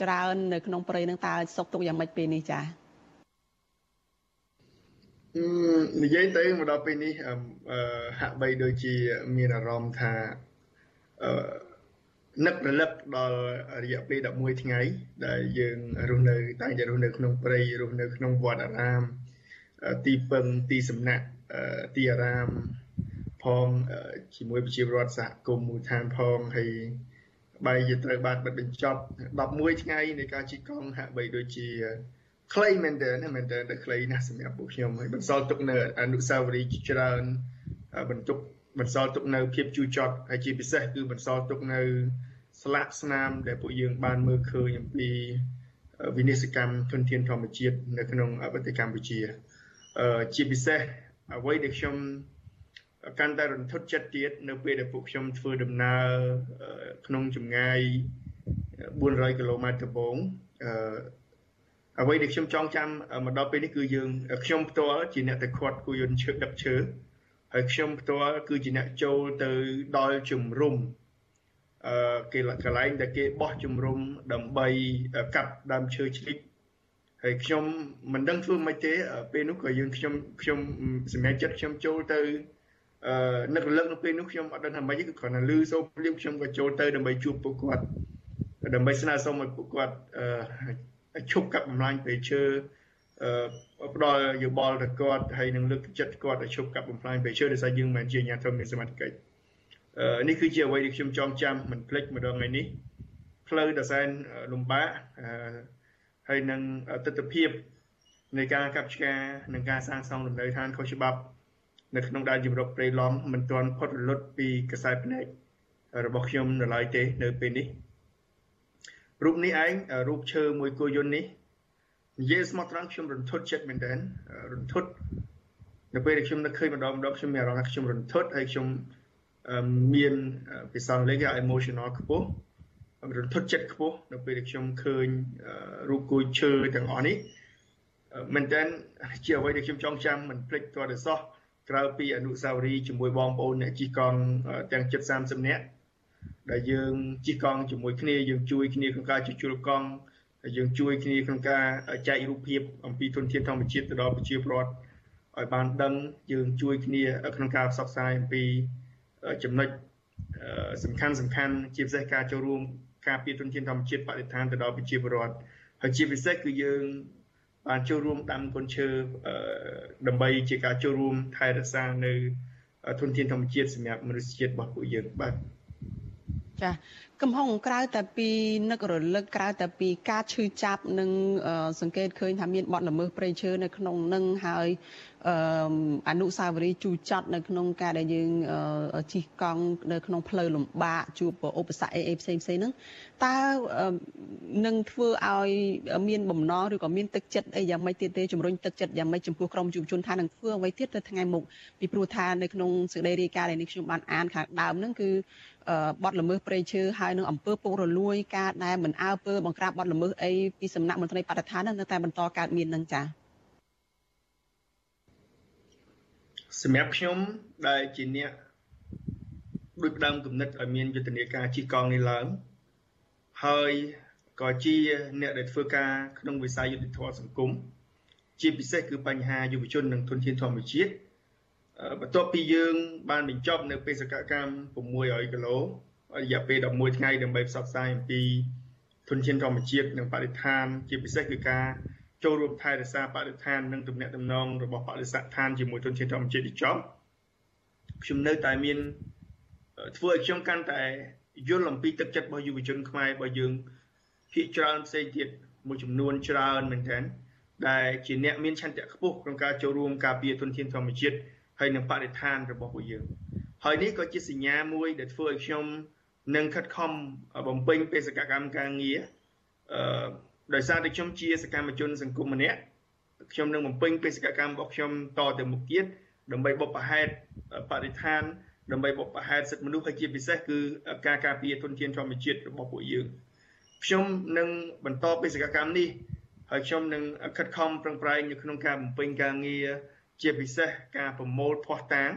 ច្រើននៅក្នុងព្រៃនឹងតើសុកទុកយ៉ាងម៉េចពេលនេះចា និយាយទៅមកដល់ពេលនេះហាក់បីដូចជាមានអារម្មណ៍ថាអឺនឹករលឹកដល់រយៈពេល11ថ្ងៃ ដែលយើងរស់នៅតែងតែរស់នៅក្នុងព្រៃរស់នៅក្នុងវត្តអារាមទីពឹងទីសំណាក់ទីអារាមផងជាមួយប្រជាពលរដ្ឋសហគមន៍មូលដ្ឋានផងហើយបែរជាត្រូវបានបិទបញ្ចប់11ថ្ងៃនៃការជិះកង់ហាក់បីដូចជា ខ្លីមែនតើមែនតើតែខ្លីណាស់សម្រាប់ពួកខ្ញុំហើយបន្សល់ទុកនៅអនុស្សាវរីយ៍ច្រើនបន្ទុកបន្សល់ទុកនៅភាពជូរចត់ហើយជាពិសេសគឺបន្សល់ទុកនៅស្លាកស្នាមដែលពួកយើងបានមើលឃើញអំពីវិនិស្សកម្មធនធានធម្មជាតិនៅក្នុងប្រទេសកម្ពុជាជាពិសេសអ្វីដែលខ្ញុំកាន់តែរន្ធត់ចិត្តទៀតនៅពេលដែលពួកខ្ញុំធ្វើដំណើរក្នុងចម្ងាយ400គីឡូម៉ែត្រដំបូង អ្វីដែលខ្ញុំចងចាំមកដល់ពេលនេះគឺយើងខ្ញុំផ្ទាល់ជាអ្នកទៅខាត់គូយន្តឈើដឹកឈើហើយខ្ញុំផ្ទាល់គឺជាអ្នកចូលទៅដល់ជំរុំអឺគេកន្លែងដែលគេបោះជំរុំដើម្បីកាប់ដើមឈើឆ្លិចហើយខ្ញុំមិនដឹងធ្វើម៉េចទេពេលនោះក៏យើងខ្ញុំខ្ញុំសម្រាប់ចិត្តខ្ញុំចូលទៅអឺនឹករលឹកនៅពេលនោះខ្ញុំអត់ដឹងថាម៉េចគឺគ្រាន់តែលឺសូរភ្លាមខ្ញុំក៏ចូលទៅដើម្បីជួបពួកគាត់ដើម្បីស្នើសុំឲ្យពួកគាត់អឺ ឈប់កាប់បំផ្លាញព្រៃឈើអឺផ្ដល់យោបល់ទៅគាត់ហើយនឹងលើកទឹកចិត្តគាត់ឲ្យឈប់កាប់បំផ្លាញព្រៃឈើដោយសារយើងមិនជាអាញាធិបតេយ្យសមត្ថកិច្ចអឺនេះគឺជាអ្វីដែលខ្ញុំចងចាំមិនភ្លេចម្ដងថ្ងៃនេះផ្លូវដ៏សែនលំបាកអឺហើយនឹងទស្សនវិជ្ជានៃការកាប់ឆ្ការនិងការសាងសង់លំនៅឋានខុសច្បាប់នៅក្នុងដែនជម្រកព្រៃឡង់មិនទាន់ផុតរលត់ពីកសែភ្នែករបស់ខ្ញុំនៅឡើយទេនៅពេលនេះ រូបនេះឯងរូបឈើមួយគោយន្តនេះនិយាយស្មោះត្រង់ខ្ញុំរន្ធត់ចិត្តមែនទែនរន្ធត់នៅពេលដែលខ្ញុំនឹកឃើញម្ដងម្ដងខ្ញុំមានអារម្មណ៍ថាខ្ញុំរន្ធត់ហើយខ្ញុំមានពិសោធន៍លេខ emotional ខ្ពស់រន្ធត់ចិត្តខ្ពស់នៅពេលដែលខ្ញុំឃើញរូបគួយឈើទាំងអស់នេះមែនតើជាអ្វីដែលខ្ញុំចងចាំមិនភ្លេចទាល់តែសោះក្រៅពីអនុស្សាវរីយ៍ជាមួយបងប្អូនអ្នកជិះកង់ទាំងជិត30នាក់ ដែលយើងជិះកង់ជាមួយគ្នាយើងជួយគ្នាក្នុងការជួសជុលកង់ហើយយើងជួយគ្នាក្នុងការចែករូបភាពអំពីធនធានធម្មជាតិទៅដល់ប្រជាពលរដ្ឋឲ្យបានដឹងយើងជួយគ្នាក្នុងការផ្សព្វផ្សាយអំពីចំណុចសំខាន់សំខាន់ជាពិសេសការចូលរួមការពារធនធានធម្មជាតិបរិស្ថានទៅដល់ប្រជាពលរដ្ឋហើយជាពិសេសគឺយើងបានចូលរួមដាំកូនឈើដើម្បីជាការចូលរួមថែរក្សានៅធនធានធម្មជាតិសម្រាប់មនុស្សជាតិរបស់ពួកយើងបាទ ចាកំហុសក្រៅតែពីនឹករលឹកក្រៅតែពីការឈឺចាប់និងសង្កេតឃើញថាមានបទល្មើសព្រៃឈើនៅក្នុងនឹងហើយអនុសាវរីយ៍ជូចត់នៅក្នុងការដែលយើងជិះកង់នៅក្នុងផ្លូវលំបាកជួបឧបសគ្គអីផ្សេងផ្សេងហ្នឹងតើនឹងធ្វើឲ្យមានបំណងឬក៏មានទឹកចិត្តអីយ៉ាងម៉េចទៀតទេជំរុញទឹកចិត្តយ៉ាងម៉េចចំពោះក្រមយុវជនថានឹងធ្វើអ្វីទៀតទៅថ្ងៃមុខពីព្រោះថានៅក្នុងសេចក្តីរាយការណ៍ដែលនេះខ្ញុំបានអានខាងដើមហ្នឹងគឺ បទល្មើសព្រៃឈើហើយនឹងអំពើពុករលួយការដែលមិនអើពើបង្ក្រាបបទល្មើសអីពីសំណាក់មន្ត្រីបដិថានឹងនៅតែបន្តកើតមាននឹងចា៎សម្រាប់ខ្ញុំដែលជាអ្នកដូចផ្ដើមគំនិតឲ្យមានយុទ្ធនាការជិះកង់នេះឡើងហើយក៏ជាអ្នកដែលធ្វើការក្នុងវិស័យយុទ្ធធម៌សង្គមជាពិសេសគឺបញ្ហាយុវជននិងធនធានធម្មជាតិ បន្ទាប់ពីយើង បានបញ្ចប់នៅបេសកកម្ម600គីឡូរយៈពេល11ថ្ងៃដើម្បីផ្សព្វផ្សាយអំពីធនធានធម្មជាតិនិងបរិស្ថាន ជាពិសេសគឺការចូលរួមថែរក្សាបរិស្ថាននិងទំនាក់ទំនងរបស់បរិស័ទឋានជាមួយធនធានធម្មជាតិទីចប់ខ្ញុំនៅតែមានធ្វើឲ្យខ្ញុំកាន់តែយល់អំពីទឹកចិត្តរបស់យុវជនខ្មែររបស់យើងភាគច្រើនផ្សេងទៀតមួយចំនួនច្រើនមែនទែនដែលជាអ្នកមានឆន្ទៈខ្ពស់ក្នុងការចូលរួមការពារធនធានធម្មជាតិ ហើយនឹងបរិស្ថានរបស់ពួកយើងហើយនេះក៏ជាសញ្ញាមួយដែលធ្វើឲ្យខ្ញុំនឹងខិតខំបំពេញបេសកកម្មការងារអឺដោយសារតែខ្ញុំជាសកម្មជនសង្គមម្នាក់ខ្ញុំនឹងបំពេញបេសកកម្មរបស់ខ្ញុំតទៅមុខទៀតដើម្បីបបផហេតបរិស្ថានដើម្បីបបផហេតសិទ្ធិមនុស្សហើយជាពិសេសគឺការការពារធនធានធម្មជាតិរបស់ពួកយើងខ្ញុំនឹងបន្តបេសកកម្មនេះហើយខ្ញុំនឹងខិតខំប្រឹងប្រែងនៅក្នុងការបំពេញការងារ ជាពិសេសការប្រមូលភស្តុតាង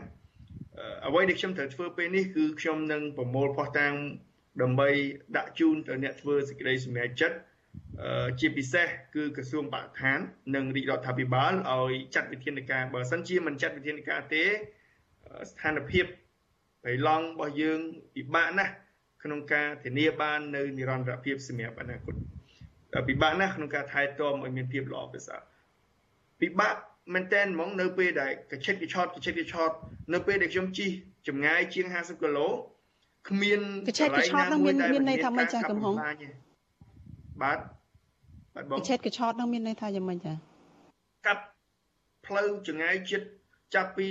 អ្វីដែលខ្ញុំត្រូវធ្វើពេលនេះគឺខ្ញុំនឹងប្រមូលភស្តុតាងដើម្បីដាក់ជូនទៅអ្នកធ្វើសេចក្តីសម្រេចចិត្តជាពិសេសគឺក្រសួងបរិស្ថាន និងរាជរដ្ឋាភិបាលឲ្យចាត់វិធានការបើសិនជាមិនចាត់វិធានការទេស្ថានភាពបៃឡង់របស់យើងពិបាកណាស់ក្នុងការធានាបាននៅនិរន្តរភាពសម្រាប់អនាគតពិបាកណាស់ក្នុងការថែទាំឲ្យមានភាពល្អប្រសើរពិបាក មែនតើហ្មងនៅពេលដែលកញ្ឆិតកញ្ឆត់កញ្ឆិតកញ្ឆត់នៅពេលដែលខ្ញុំជិះចម្ងាយជាង50គីឡូគ្មានកញ្ឆិតកញ្ឆត់នឹងមានមានន័យថាម៉េចចាកំហុងបាទបាទបងកញ្ឆិតកញ្ឆត់នឹងមានន័យថាយ៉ាងម៉េចចាកាប់ផ្លូវចម្ងាយចិត្តចាប់ពី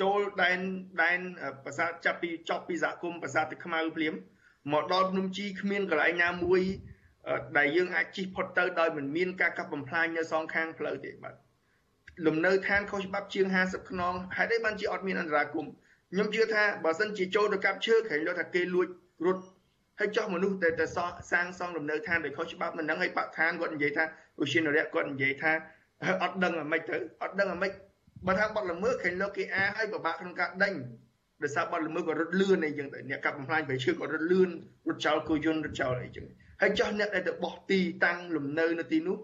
ចូលដែនដែនប្រាសាទចាប់ពីចប់ពីសហគមន៍ប្រាសាទទឹកខ្មៅភ្លាមមកដល់ភ្នំជីគ្មានកន្លែងណាមួយដែលយើងអាចជិះផុតទៅដោយមិនមានការកាប់បំផ្លាញនៅសងខាងផ្លូវទេបាទ លំនៅឋានខុសច្បាប់ជាង50ខ្នងហេតុអីបានជាអត់មានអន្តរាគមខ្ញុំជឿថាបើសិនជាចូលទៅកាប់ឈើក្រែងលោកថាគេលួចរត់ហើយចោះមនុស្សដែលទៅសាងសង់លំនៅឋានដោយខុសច្បាប់មិនហ្នឹងហើយបកឋានគាត់និយាយថាឧស្សាហនរៈគាត់និយាយថាអត់ដឹងអាម៉េចទៅអត់ដឹងអាម៉េចបើថាបាត់ល្មើសឃើញលោកគេអាហើយពិបាកក្នុងការដេញដោយសារបាត់ល្មើសក៏រត់លឿនអីចឹងទៅអ្នកកាប់បំផ្លាញប្រៃឈើក៏រត់លឿនរត់ចោលគោយន្តរត់ចោលអីចឹងហើយចោះអ្នកដែលទៅបោះទីតាំងលំនៅនៅទីនោះ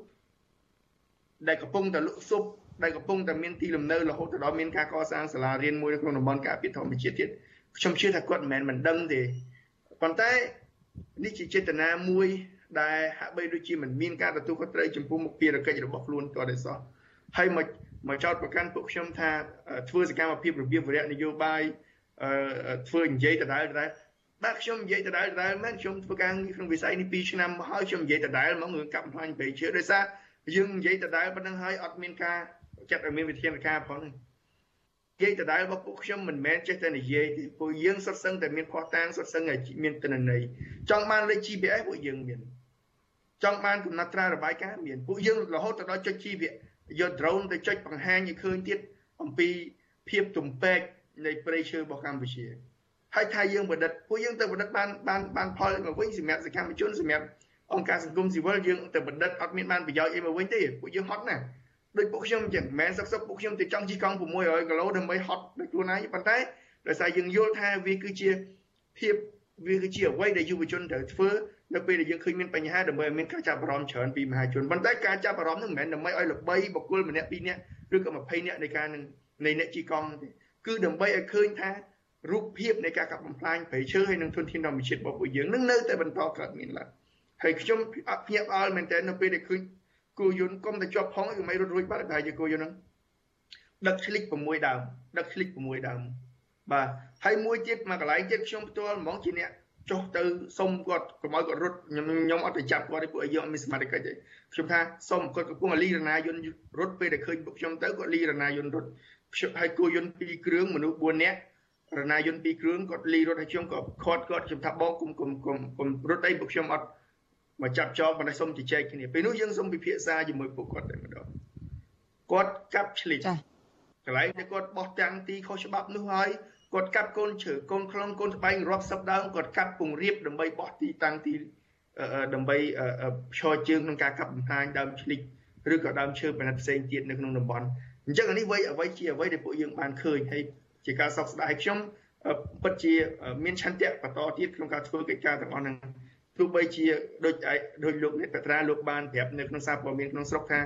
ដែលកំពុងតែលក់ស៊ុប ដែលកំពុងតែមានទីលំនៅរហូតដល់មានការកសាងសាលារៀនមួយនៅក្នុងតំបន់ការពារធម្មជាតិទៀតខ្ញុំជឿថាគាត់មិនមែនមិនដឹងទេប៉ុន្តែនេះជាចេតនាមួយដែលហាក់បីដូចជាមិនមានការទទួលខុសត្រូវចំពោះមុខភារកិច្ចរបស់ខ្លួនតតែសោះហើយមកមកចោតប្រកាន់ពួកខ្ញុំថាធ្វើសកម្មភាពរបៀបវរៈនយោបាយធ្វើនិយាយដដែលដដែលបាទខ្ញុំនិយាយដដែលដដែលមែនខ្ញុំធ្វើការងារក្នុងវិស័យនេះ2ឆ្នាំមកហើយខ្ញុំនិយាយដដែលមករឿងកាប់បំផ្លាញប្រៃឈើដោយសារយើងនិយាយដដែលប៉ុណ្ណឹងហើយអត់មានការ ចាត់ឲ្យមានវិធានការផងនិយាយដដែលរបស់ពួកខ្ញុំមិនមែនចេះតែនិយាយទេពួកយើងសុទ្ធសឹងតែមានផុសតាងសុទ្ធសឹងតែមានទិន្នន័យចង់បានលេខ GPS ពួកយើងមានចង់បានកំណត់ត្រារបាយការណ៍មានពួកយើងរហូតទៅដល់ចុច GPS យក drone ទៅចុចបង្ហាញឲ្យឃើញទៀតអំពីភាពទំពេកនៃព្រៃឈើរបស់កម្ពុជាហើយថាយើងប្រឌិតពួកយើងទៅប្រឌិតបានបានបានផលមកវិញសម្រាប់សកម្មជនសម្រាប់អង្គការសង្គមស៊ីវិលយើងទៅប្រឌិតអត់មានបានប្រយោជន៍អីមកវិញទេពួកយើងហត់ណាស់ ដូចពួកខ្ញុំអញ្ចឹងមិនមែនសឹកសឹកពួកខ្ញុំទៅចង់ជិះកង់600គីឡូដើម្បីហត់ដូចខ្លួនឯងប៉ុន្តែដោយសារយើងយល់ថាវាគឺជាភាពវាគឺជាអ្វីដែលយុវជនត្រូវធ្វើនៅពេលដែលយើងឃើញមានបញ្ហាដើម្បីឲ្យមានការចាប់អារម្មណ៍ច្រើនពីមហាជនប៉ុន្តែការចាប់អារម្មណ៍នឹងមិនមែនដើម្បីឲ្យល្បីបុគ្គលម្នាក់ពីរនាក់ឬក៏20នាក់នៃការនឹងនៃអ្នកជីកង់ទេគឺដើម្បីឲ្យឃើញថារូបភាពនៃការកាប់បំផ្លាញព្រៃឈើហើយនឹងធនធានធម្មជាតិរបស់ពួកយើងនឹងនៅតែបន្តកើតមានឡើងហើយខ្ញុំភ្ញាក់ផ្អើលមែនទែននៅពេលដែលឃើញ គោយន្តកុំតែជាប់ផងគឺមិនរត់រួចបាត់តែជាគោយន្តហ្នឹងដឹកឆ្លិច6ដើមដឹកឆ្លិច6ដើមបាទហើយមួយទៀតមកកន្លែងទៀតខ្ញុំផ្ទាល់ហ្មងជាអ្នកចុះទៅសុំគាត់កុំឲ្យគាត់រត់ខ្ញុំខ្ញុំអត់ទៅចាប់គាត់ទេពួកឲ្យយើងអត់មានសមត្ថកិច្ចទេខ្ញុំថាសុំគាត់កំពុងលីរណាយន្តរត់ពេលដែលឃើញពួកខ្ញុំទៅគាត់លីរណាយន្តរត់ខ្ញុំឲ្យគោយន្ត2គ្រឿងមនុស្ស4នាក់រណាយន្ត2គ្រឿងគាត់លីរត់ឲ្យខ្ញុំក៏ខាត់គាត់ខ្ញុំថាបងគុំគុំគុំគុំរត់អីពួកខ្ញុំអត់ មកចាប់ចោលប៉ុន្តែសុំជជែកគ្នាពេលនោះយើងសុំពិភាក្សាជាមួយពួកគាត់តែម្ដងគាត់កាប់ឆ្លៀតកន្លែងដែលគាត់បោះតាំងទីខុសច្បាប់នោះហើយគាត់កាប់កូនឈើកូនខ្លងកូនស្បែងរាប់សិបដើមគាត់កាប់ពង្រៀបដើម្បីបោះទីតាំងទីដើម្បីឈរជើងក្នុងការកាប់បំផ្លាញដើមឆ្លិចឬក៏ដើមឈើប្រណិតផ្សេងទៀតនៅក្នុងតំបន់អញ្ចឹងអានេះអ្វីអ្វីជាអ្វីដែលពួកយើងបានឃើញហើយជាការសោកស្ដាយខ្ញុំពិតជាមានឆន្ទៈបន្តទៀតក្នុងការធ្វើកិច្ចការទាំងអស់ហ្នឹង ទោះបីជាដូចដូចលោកអ្នកបត្រាលោកបានប្រាប់នៅក្នុងសារព័ត៌មានក្នុងស្រុកថា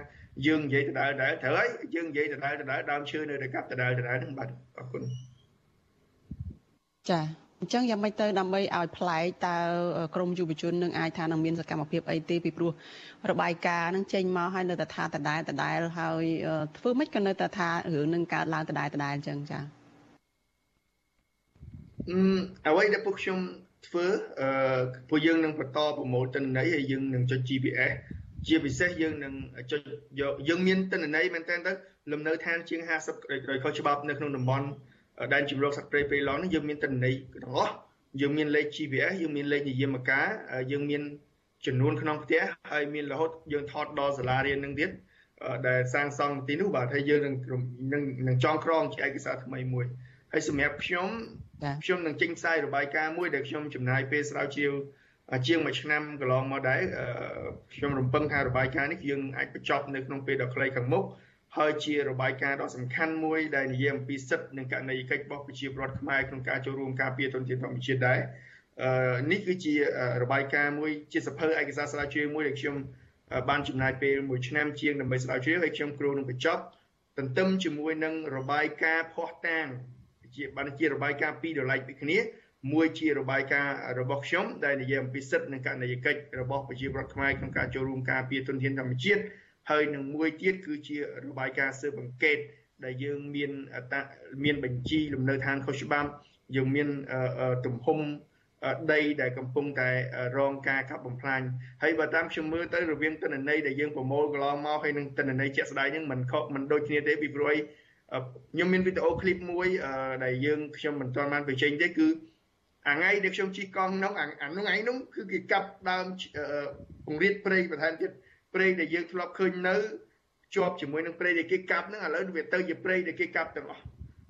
យើងនិយាយដដែលដដែលត្រូវហើយយើងនិយាយដដែលដដែលដើមឈើនៅតែកាប់ដដែលដដែលហ្នឹងបាទអរគុណចាអញ្ចឹងយ៉ាងម៉េចទៅដើម្បីឲ្យប្លែកតើក្រមយុវជននឹងអាចថានឹងមានសកម្មភាពអីទេពីព្រោះរបាយការណ៍នឹងចេញមកហើយនៅតែថាដដែលដដែលហើយធ្វើម៉េចក៏នៅតែថារឿងនឹងកើតឡើងដដែលដដែលអញ្ចឹងចាអឺអ្វីដែលពួកខ្ញុំ ធ្វើអឺពួកយើងនឹងបន្តប្រមូលទិន្នន័យហើយយើងនឹងចុច GPS ជាពិសេសយើងនឹងចុចយកយើងមានទិន្នន័យមែនតើទៅលំនៅឋានជាង50ដោយខុសច្បាប់នៅក្នុងតំបន់ដែនជម្រកសត្វព្រៃព្រៃឡង់នេះយើងមានទិន្នន័យទាំងអស់យើងមានលេខ GPS យើងមានលេខនិយមការយើងមានចំនួនក្នុងផ្ទះហើយមានរហូតយើងថតដល់សាលារៀននឹងទៀតដែលសាងសង់ទីនោះបាទហើយយើងនឹងនឹងចងក្រងជាឯកសារថ្មីមួយហើយសម្រាប់ខ្ញុំ ខ្ញុំនឹងចេញផ្សាយរបាយការណ៍មួយដែលខ្ញុំចំណាយពេលស្រាវជ្រាវជាងមួយឆ្នាំកន្លងមកដែរខ្ញុំរំពឹងថារបាយការណ៍នេះយើងអាចបញ្ចប់នៅក្នុងពេលដ៏ខ្លីខាងមុខហើយជារបាយការណ៍ដ៏សំខាន់មួយដែលនិយាយអំពីសិទ្ធិនិងករណីកិច្ចរបស់ប្រជាពលរដ្ឋខ្មែរក្នុងការចូលរួមការពារទុនធានធម្មជាតិដែរនេះគឺជារបាយការណ៍មួយជាសភៅឯកសារស្រាវជ្រាវមួយដែលខ្ញុំបានចំណាយពេលមួយឆ្នាំជាងដើម្បីស្រាវជ្រាវហើយខ្ញុំគ្រូនឹងបញ្ចប់ទន្ទឹមជាមួយនឹងរបាយការណ៍ភ័ស្តុតាង ជាបានជារបាយការណ៍ពីរដោយឡែកពីគ្នាមួយជារបាយការណ៍របស់ខ្ញុំដែលនិយាយអំពីសិទ្ធិនិងករណីកិច្ចរបស់ប្រជាពលរដ្ឋខ្មែរក្នុងការចូលរួមការពារទុនធានធម្មជាតិហើយនឹងមួយទៀតគឺជារបាយការណ៍ស៊ើបអង្កេតដែលយើងមានមានបញ្ជីលំនៅឋានខុសច្បាប់យើងមានទំហំដីដែលកំពុងតែរងការកាប់បំផ្លាញហើយបើតាមខ្ញុំមើលទៅរវាងតនន័យដែលយើងប្រមូលកន្លងមកហើយនឹងតនន័យជាក់ស្ដែងហ្នឹងมันខុសมันដូចគ្នាទេពីព្រោះ ខ្ញុំមានវីដេអូឃ្លីបមួយដែលយើងខ្ញុំមិនទាន់បានបញ្ចេញទេគឺអាថ្ងៃដែលខ្ញុំជិះកង់នោះអានោះថ្ងៃនោះគឺគេកាប់ដើមពង្រៀតព្រៃបន្ថែមទៀតព្រៃដែលយើងធ្លាប់ឃើញនៅជាប់ជាមួយនឹងព្រៃដែលគេកាប់ហ្នឹងឥឡូវវាទៅជាព្រៃដែលគេកាប់ទាំងអស់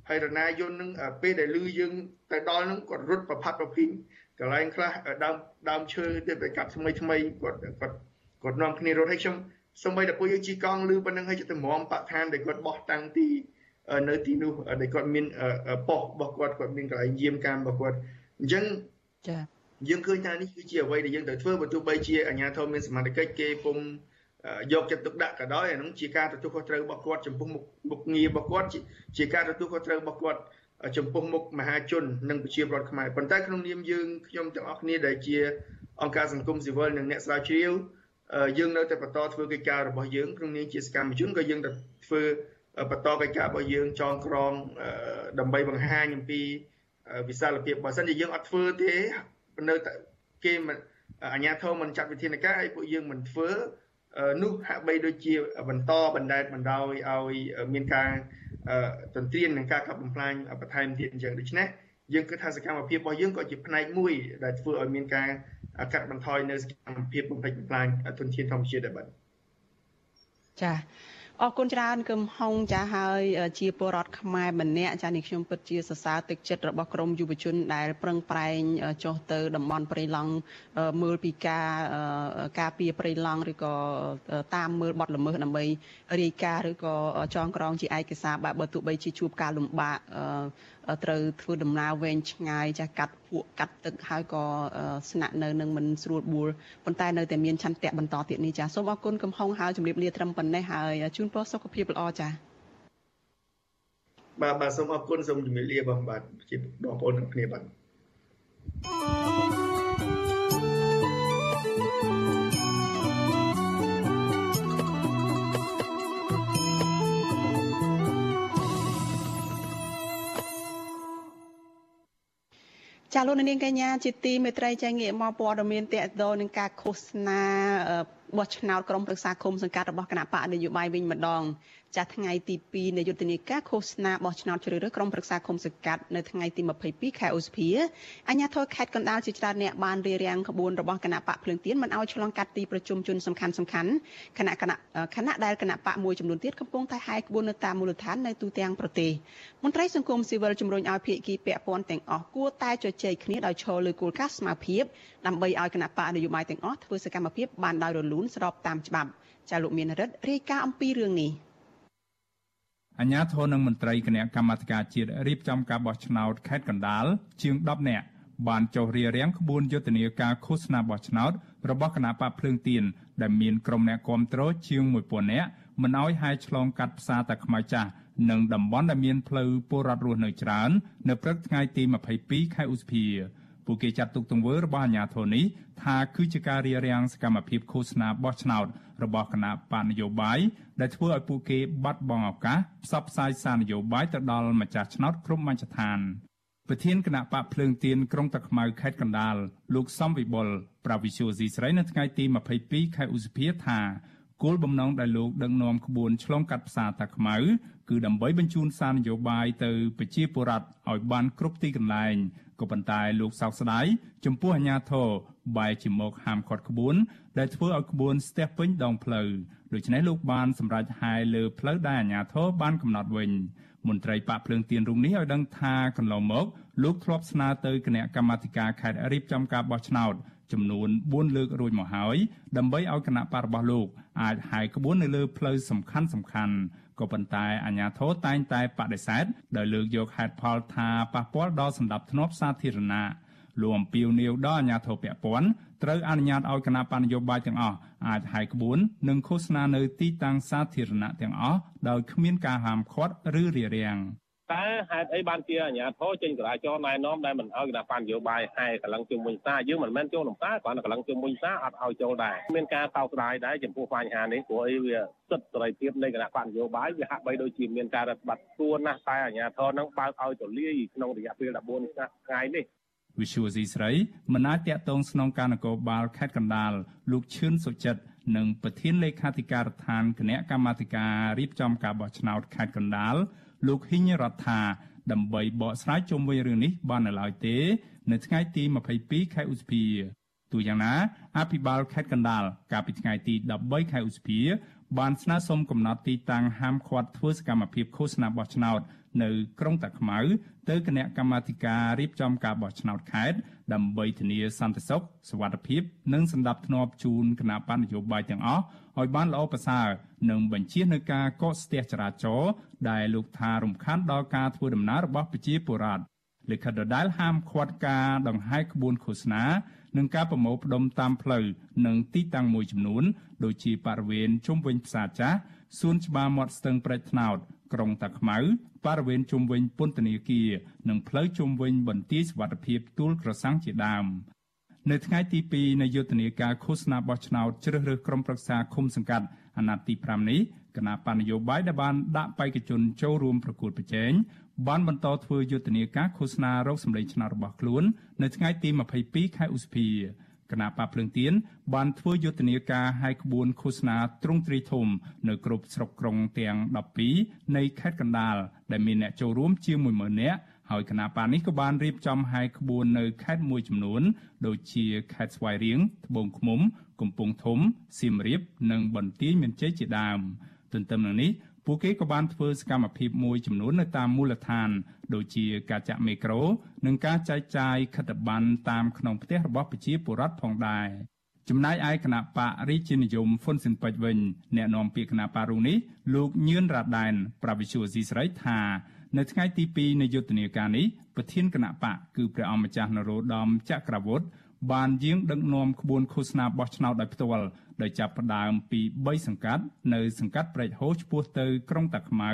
ហើយរណាយន្តនឹងពេលដែលលឺយើងទៅដល់ហ្នឹងគាត់រត់ប្រផាត់ប្រភីងកន្លែងខ្លះដើមដើមឈើទៀតទៅកាប់ថ្មីថ្មីគាត់គាត់គាត់នាំគ្នារត់ឲ្យខ្ញុំសូម្បីតែពួកយើងជិះកង់លឺប៉ុណ្្នឹងឲ្យទៅមមបឋានដែលគាត់បោះតាំងទី នៅទីនោះដែលគាត់មានប៉ុស្តិ៍របស់គាត់គាត់មានកន្លែងយាមកាមរបស់គាត់អញ្ចឹងចាយើងឃើញថានេះគឺជាអ្វីដែលយើងត្រូវធ្វើបើទោះបីជាអាជ្ញាធរមានសមត្ថកិច្ចគេពុំយកចិត្តទុកដាក់ក៏ដោយអានោះជាការទទួលខុសត្រូវរបស់គាត់ចំពោះមុខមុខងាររបស់គាត់ជាការទទួលខុសត្រូវរបស់គាត់ចំពោះមុខមហាជននិងប្រជាពលរដ្ឋខ្មែរប៉ុន្តែក្នុងនាមយើងខ្ញុំទាំងអស់គ្នាដែលជាអង្គការសង្គមស៊ីវិលនិងអ្នកស្រាវជ្រាវយើងនៅតែបន្តធ្វើកិច្ចការរបស់យើងក្នុងនាមជាសកម្មជនក៏យើងតែធ្វើ បន្តកិច្ចការរបស់យើងចងក្រងដើម្បីបង្ហាញអំពីវិសាលភាពបើសិនជាយើងអត់ធ្វើទេនៅតែគេមិនអាជ្ញាធរមិនចាត់វិធានការឲ្យពួកយើងមិនធ្វើនោះហាក់បីដូចជាបន្តបណ្ដេតបណ្ដោយឲ្យមានការទន្ទ្រាននឹងការកាប់បំផ្លាញបន្ថែមទៀតអញ្ចឹងដូច្នេះយើងគិតថាសកម្មភាពរបស់យើងក៏ជាផ្នែកមួយដែលធ្វើឲ្យមានការកាត់បន្ថយនៅសកម្មភាពបំផ្លិចបំផ្លាញធនធានធម្មជាតិដែរបាទចា អរគុណច្រើនគឹមហុងចាហើយជាពលរដ្ឋខ្មែរម្នាក់ចានេះខ្ញុំពិតជាសរសើរទឹកចិត្តរបស់ក្រមយុវជនដែលប្រឹងប្រែងចុះទៅតំបន់ព្រៃឡង់មើលពីការការពារព្រៃឡង់ឬក៏តាមមើលបទល្មើសដើម្បីរាយការណ៍ឬក៏ចងក្រងជាឯកសារបែបបើទោះបីជាជួបការលំបាក ត្រូវធ្វើដំណើរវែងឆ្ងាយចាស់កាត់ភក់កាត់ទឹកហើយក៏ស្នាក់នៅនឹងមិនស្រួលបួលប៉ុន្តែនៅតែមានឆន្ទៈបន្តទៀតនេះចាសូមអរគុណកំហុងហើយជម្រាបលាត្រឹមប៉ុណ្ណេះហើយជូនពរសុខភាពល្អចាបាទបាទសូមអរគុណសូមជម្រាបលាបងបាទជាបងប្អូនទាំងគ្នាបាទ ចាលោកនាងកញ្ញាជាទីមេត្រីចាងាកមកព័ត៌មានតកតនឹងការឃោសនាបោះឆ្នោតក្រុមប្រឹក្សាគុំសង្កាត់របស់គណៈបកនយោបាយវិញម្ដង ចាស់ថ្ងៃទី2នៃយុទ្ធនាការឃោសនាបោះឆ្នោតជ្រើសរើសក្រុមប្រឹក្សាគុំសង្កាត់នៅថ្ងៃទី22ខែឧសភាអាជ្ញាធរខេត្តកណ្ដាលជាច្រើនអ្នកបានរៀបរៀងក្បួនរបស់គណៈបកភ្លើងទៀនមិនឲ្យឆ្លងកាត់ទីប្រជុំជនសំខាន់សំខាន់គណៈគណៈគណៈដែលគណៈបកមួយចំនួនទៀតកំពុងតែហាយក្បួននៅតាមមូលដ្ឋាននៅទូទាំងប្រទេសមន្ត្រីសង្គមស៊ីវិលជំរុញឲ្យភាគីពាក់ព័ន្ធទាំងអស់គួរតែជជែកគ្នាដោយឈរលើគោលការណ៍ស្មារតីដើម្បីឲ្យគណៈបកនយោបាយទាំងអស់ធ្វើសកម្មភាពបានដោយរលូនស្របតាមច្បាប់ចាលោកមានរិទ្ធរាយការណ៍អំពីរឿងនេះ អញ្ញាធននិងមន្ត្រីគណៈកម្មាធិការជាតិរៀបចំការបោះឆ្នោតខេត្តកណ្ដាលជាង10នាក់បានចុះរៀបរៀងក្បួនយុទ្ធនាការឃោសនាបោះឆ្នោតរបស់គណៈបកភ្លើងទៀនដែលមានក្រុមអ្នកគាំទ្រជាង1000នាក់មិនអោយហាយឆ្លងកាត់ផ្សារតាខ្មៅចាស់និងតំបន់ដែលមានផ្លូវពលរដ្ឋរស់នៅច្រើន នៅព្រឹកថ្ងៃទី22ខែឧសភា ពួកគេចាត់ទុកទង្វើរបស់អាជ្ញាធរនេះថាគឺជាការរារាំងសកម្មភាពឃោសនាបោះឆ្នោតរបស់គណៈបកនយោបាយដែលធ្វើឲ្យពួកគេបាត់បង់ឱកាសផ្សព្វផ្សាយសារនយោបាយទៅដល់ម្ចាស់ឆ្នោតគ្រប់មជ្ឈដ្ឋានប្រធានគណៈបកភ្លើងទៀនក្រុងតាខ្មៅខេត្តកណ្ដាលលោកសំវិបុលប្រាវិសុយស៊ីស្រីនៅថ្ងៃទី22ខែឧសភាថាគោលបំណងដែលលោកដឹកនាំក្បួនឆ្លងកាត់ផ្សារតាខ្មៅគឺដើម្បីបញ្ជូនសារនយោបាយទៅប្រជាពលរដ្ឋឲ្យបានគ្រប់ទីកន្លែង ក៏ប៉ុន្តែលោកសោកស្ដាយចំពោះអាញាធរបែរជាមកហាមឃាត់ក្បួន ដែលធ្វើឲ្យក្បួនស្ទះពេញដងផ្លូវដូច្នេះលោកបានសម្រេចហាយលើផ្លូវដែលអាញាធរបានកំណត់វិញមន្ត្រីបកភ្លើងទៀនរុងនេះឲ្យដឹងថាកន្លងមកលោកធ្លាប់ស្នើទៅគណៈកម្មាធិការខេត្តរៀបចំការបោះឆ្នោតចំនួន4លើករួចមកហើយដើម្បីឲ្យគណៈបករបស់លោកអាចហាយក្បួននៅលើផ្លូវសំខាន់សំខាន់ ក៏ប៉ុន្តែអាជ្ញាធរតែងតែបដិសេធដោយលើកយកហេតុផលថាប៉ះពាល់ដល់សន្តិភាពសាធារណៈលោកអំពីវនីវដល់អាជ្ញាធរពាក់ព័ន្ធត្រូវអនុញ្ញាតឲ្យគណៈបញ្ញោបាយទាំងអស់អាចហាយក្បួននិងឃោសនានៅទីតាំងសាធារណៈទាំងអស់ដោយគ្មានការហាមឃាត់ឬរារាំង តើហេតុអីបានជាអាជ្ញាធរចេញចរាចរណ៍ណែនាំដែលមិនឲ្យគណៈបញ្ញោបាយហែកន្លងជុំវិញសាយើងមិនមែនចូលលំការគ្រាន់តែកន្លងជុំវិញសាអត់ឲ្យចូលដែរមានការសោកស្ដាយដែរចំពោះបញ្ហានេះព្រោះអីវាសិទ្ធិសេរីភាពនៃគណៈបញ្ញោបាយវាហាក់បីដូចជាមានការរឹតបន្តឹងគួរណាស់តែអាជ្ញាធរនឹងបើកឲ្យទូលាយក្នុងរយៈពេល14ថ្ងៃនេះវិសុវស៊ីស្រីមិនអាចតាក់ទងស្នងការនគរបាលខេត្តកណ្ដាលលោកឈឿនសុចិត្តនិងប្រធានលេខាធិការដ្ឋានគណៈកម្មាធិការរៀបចំការបោះឆ្នោតខេត្តកណ្ដាល លោកហ៊ីងរដ្ឋាដើម្បីបកស្រាយជុំវិញរឿងនេះបាននៅឡើយទេ នៅថ្ងៃទី22ខែឧសភាទូយ៉ាងណាអភិបាលខេត្តកណ្ដាលកាលពីថ្ងៃទី13ខែឧសភាបានស្នើសុំកំណត់ទីតាំងហាមឃាត់ធ្វើសកម្មភាពឃោសនាបោះឆ្នោត នៅក្រុងតាខ្មៅទៅគណៈកម្មាធិការរៀបចំការបោះឆ្នោតខេត្តដើម្បីធានាសន្តិសុខសុវត្ថិភាព និងសន្តិភាពជូនគណៈបណ្ឌនយោបាយទាំងអស់ឲ្យបានល្អប្រសើរនិងបញ្ជានៅការកកស្ទះចរាចរណ៍ដែលលោកថារំខានដល់ការធ្វើដំណើររបស់ប្រជាពលរដ្ឋលិខិតដដែលហាមឃាត់ការដង្ហែក្បួនឃោសនានិងការប្រមូលផ្ដុំតាមផ្លូវនិងទីតាំងមួយចំនួន ដូចជាបរិវេណជុំវិញផ្សារចាស់សួនច្បារមាត់ស្ទឹងព្រែកថ្នោត ក្រុងតាខ្មៅបរិវេណជុំវិញពន្ធនាគារនិងផ្លូវជុំវិញបន្ទាយសុវត្ថិភាពទួលក្រសាំងជាដើមនៅថ្ងៃទី2នៃយុទ្ធនាការឃោសនាបោះឆ្នោតជ្រើសរើសក្រុមប្រឹក្សាឃុំសង្កាត់អាណត្តិទី5នេះគណៈបញ្ញយោបាយដែលបានដាក់បេក្ខជនចូលរួមប្រគួតប្រជែងបានបន្តធ្វើយុទ្ធនាការឃោសនារោគសម្លេងឆ្នោតរបស់ខ្លួន នៅថ្ងៃទី22ខែឧសភា គណៈបកភ្លើងទៀនបានធ្វើយុទ្ធនាការហាយក្បួនឃោសនាទ្រង់ទ្រីធំ នៅគ្រប់ស្រុកក្រុងទាំង12នៃខេត្តកណ្ដាលដែលមានអ្នកចូលរួមជាង10000នាក់ហើយគណៈបកនេះក៏បានរៀបចំហាយក្បួននៅខេត្តមួយចំនួន ដូចជាខេត្តស្វាយរៀងត្បូងឃ្មុំ កំពង់ធំសៀមរាប និងបន្ទាយមានជ័យជាដើមទន្ទឹមនឹងនេះ ពួកគេក៏បានធ្វើសកម្មភាពមួយចំនួននៅតាមមូលដ្ឋាន ដូចជាការចាក់មេក្រូ និងការចែកចាយខិត្តប័ណ្ណតាមក្នុងផ្ទះរបស់ប្រជាពលរដ្ឋផងដែរចំណែកឯគណៈបករាជានិយមហ៊ុនស៊ិនពេជ្រវិញអ្នកនាំពាក្យគណៈបករុងនេះលោកញឿនរ៉ាដែនប្រវិជ្ជាស៊ីស្រីថានៅថ្ងៃទី2នៃយុទ្ធនាការនេះប្រធានគណៈបកគឺព្រះអង្គម្ចាស់នរោត្តមចក្រវុឌ្ឍបានយាងដឹកនាំក្បួនឃោសនាបោះឆ្នោតដោយផ្ទាល់ ដោយចាប់ផ្ដើមពី3សង្កាត់នៅសង្កាត់ព្រែកហូឆ្ពោះទៅក្រុងតាខ្មៅ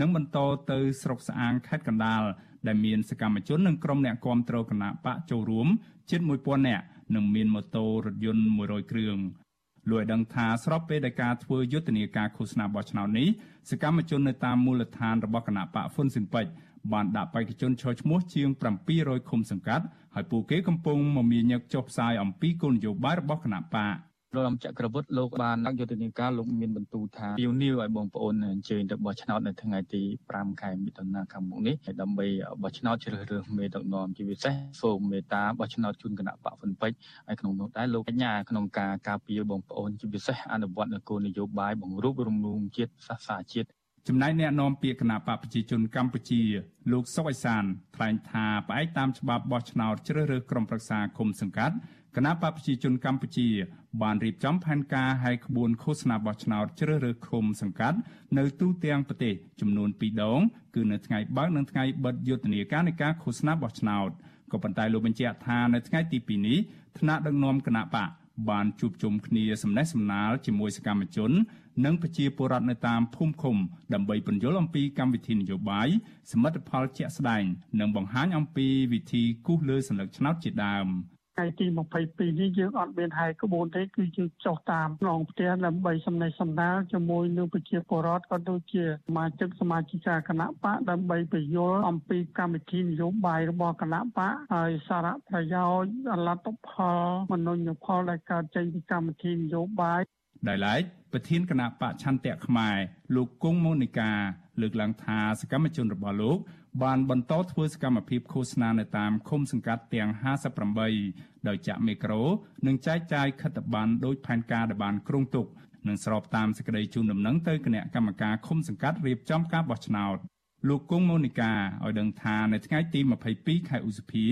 និងបន្តទៅស្រុកស្អាងខេត្តកណ្ដាលដែលមានសកម្មជននិងក្រុមអ្នកគាំទ្រគណៈបកចូលរួមជិត1000នាក់និងមានម៉ូតូរថយន្ត100គ្រឿងលោកឲ្យដឹងថាស្របពេលដែលការធ្វើយុទ្ធនាការឃោសនាបោះឆ្នោតនេះសកម្មជននៅតាមមូលដ្ឋានរបស់គណៈបកហ្វុនស៊ិនពេជ្របានដាក់បេក្ខជនឈរឈ្មោះជាង700ឃុំសង្កាត់ហើយពួកគេកំពុងមមាញឹកចុះផ្សាយអំពីគោលនយោបាយរបស់គណៈបក រំចក្រវុឌ្ឍលោកបានដាក់យុទ្ធនាការលោកមានបន្ទូថាពីនីវឲ្យបងប្អូនអញ្ជើញទៅបោះឆ្នោតនៅថ្ងៃទី5ខែមិថុនាខាងមុខនេះហើយដើម្បីបោះឆ្នោតជ្រើសរើសមេដឹកនាំជាពិសេសសូមមេត្តាបោះឆ្នោតជូនគណៈបកហ្វុនពេជ្រហើយក្នុងនោះដែរលោកបញ្ញាក្នុងការការពារបងប្អូនជាពិសេសអនុវត្តនូវគោលនយោបាយបង្រួបរំលំជាតិសាសនាជាតិចំណែកអ្នកនាំពាក្យគណៈបកប្រជាជនកម្ពុជាលោកសុកអេសានថ្លែងថាផ្អែកតាមច្បាប់បោះឆ្នោតជ្រើសរើសក្រុមប្រឹក្សាគុំសង្កាត់ គណៈបកប្រជាជនកម្ពុជា បានរៀបចំផែនការហែកក្បួនឃោសនាបោះឆ្នោតជ្រើសរើសឃុំសង្កាត់នៅទូទាំងប្រទេសចំនួន2ដង គឺនៅថ្ងៃបើកនិងថ្ងៃបិទយុទ្ធនាការនៃការឃោសនាបោះឆ្នោតក៏ប៉ុន្តែលោកបញ្ជាក់ថានៅថ្ងៃទី2នេះថ្នាក់ដឹកនាំគណៈបកបានជួបជុំគ្នាសំណេះសំណាលជាមួយសកម្មជន និងប្រជាពលរដ្ឋនៅតាមភូមិឃុំដើម្បីពន្យល់អំពីកម្មវិធីនយោបាយសមិទ្ធផលជាក់ស្ដែង និងបង្ហាញអំពីវិធីគូសលើសញ្ញាឆ្នោតជាដើម ថ្ងៃទី22នេះយើងអត់មានហែកក្បួនទេគឺយើងចុះតាមក្នុងផ្ទះដើម្បីសំណេះសំណាលជាមួយនឹងប្រជាពលរដ្ឋក៏ដូចជាសមាជិកសមាជិកាគណៈបកដើម្បីពយល់អំពីកម្មវិធីនយោបាយរបស់គណៈបកហើយសារៈប្រយោជន៍អលទ្ធផលមនុញ្ញផលដែលកើតចេញពីកម្មវិធីនយោបាយដែលឡែកប្រធានគណៈបកឆន្ទៈខ្មែរលោកគង់មូនីកាលើកឡើងថាសកម្មជនរបស់លោក បានបន្តធ្វើសកម្មភាពឃោសនានៅតាមឃុំសង្កាត់ទាំង58ដោយចាក់មីក្រូ និងចែកចាយខិត្តប័ណ្ណដោយផែនការដែលបានគ្រោងទុកនិងស្របតាមសេចក្តីជូនដំណឹងទៅគណៈកម្មការឃុំសង្កាត់រៀបចំការបោះឆ្នោតលោកគង់ម៉ូនីកាឲ្យដឹងថានៅថ្ងៃទី22ខែឧសភា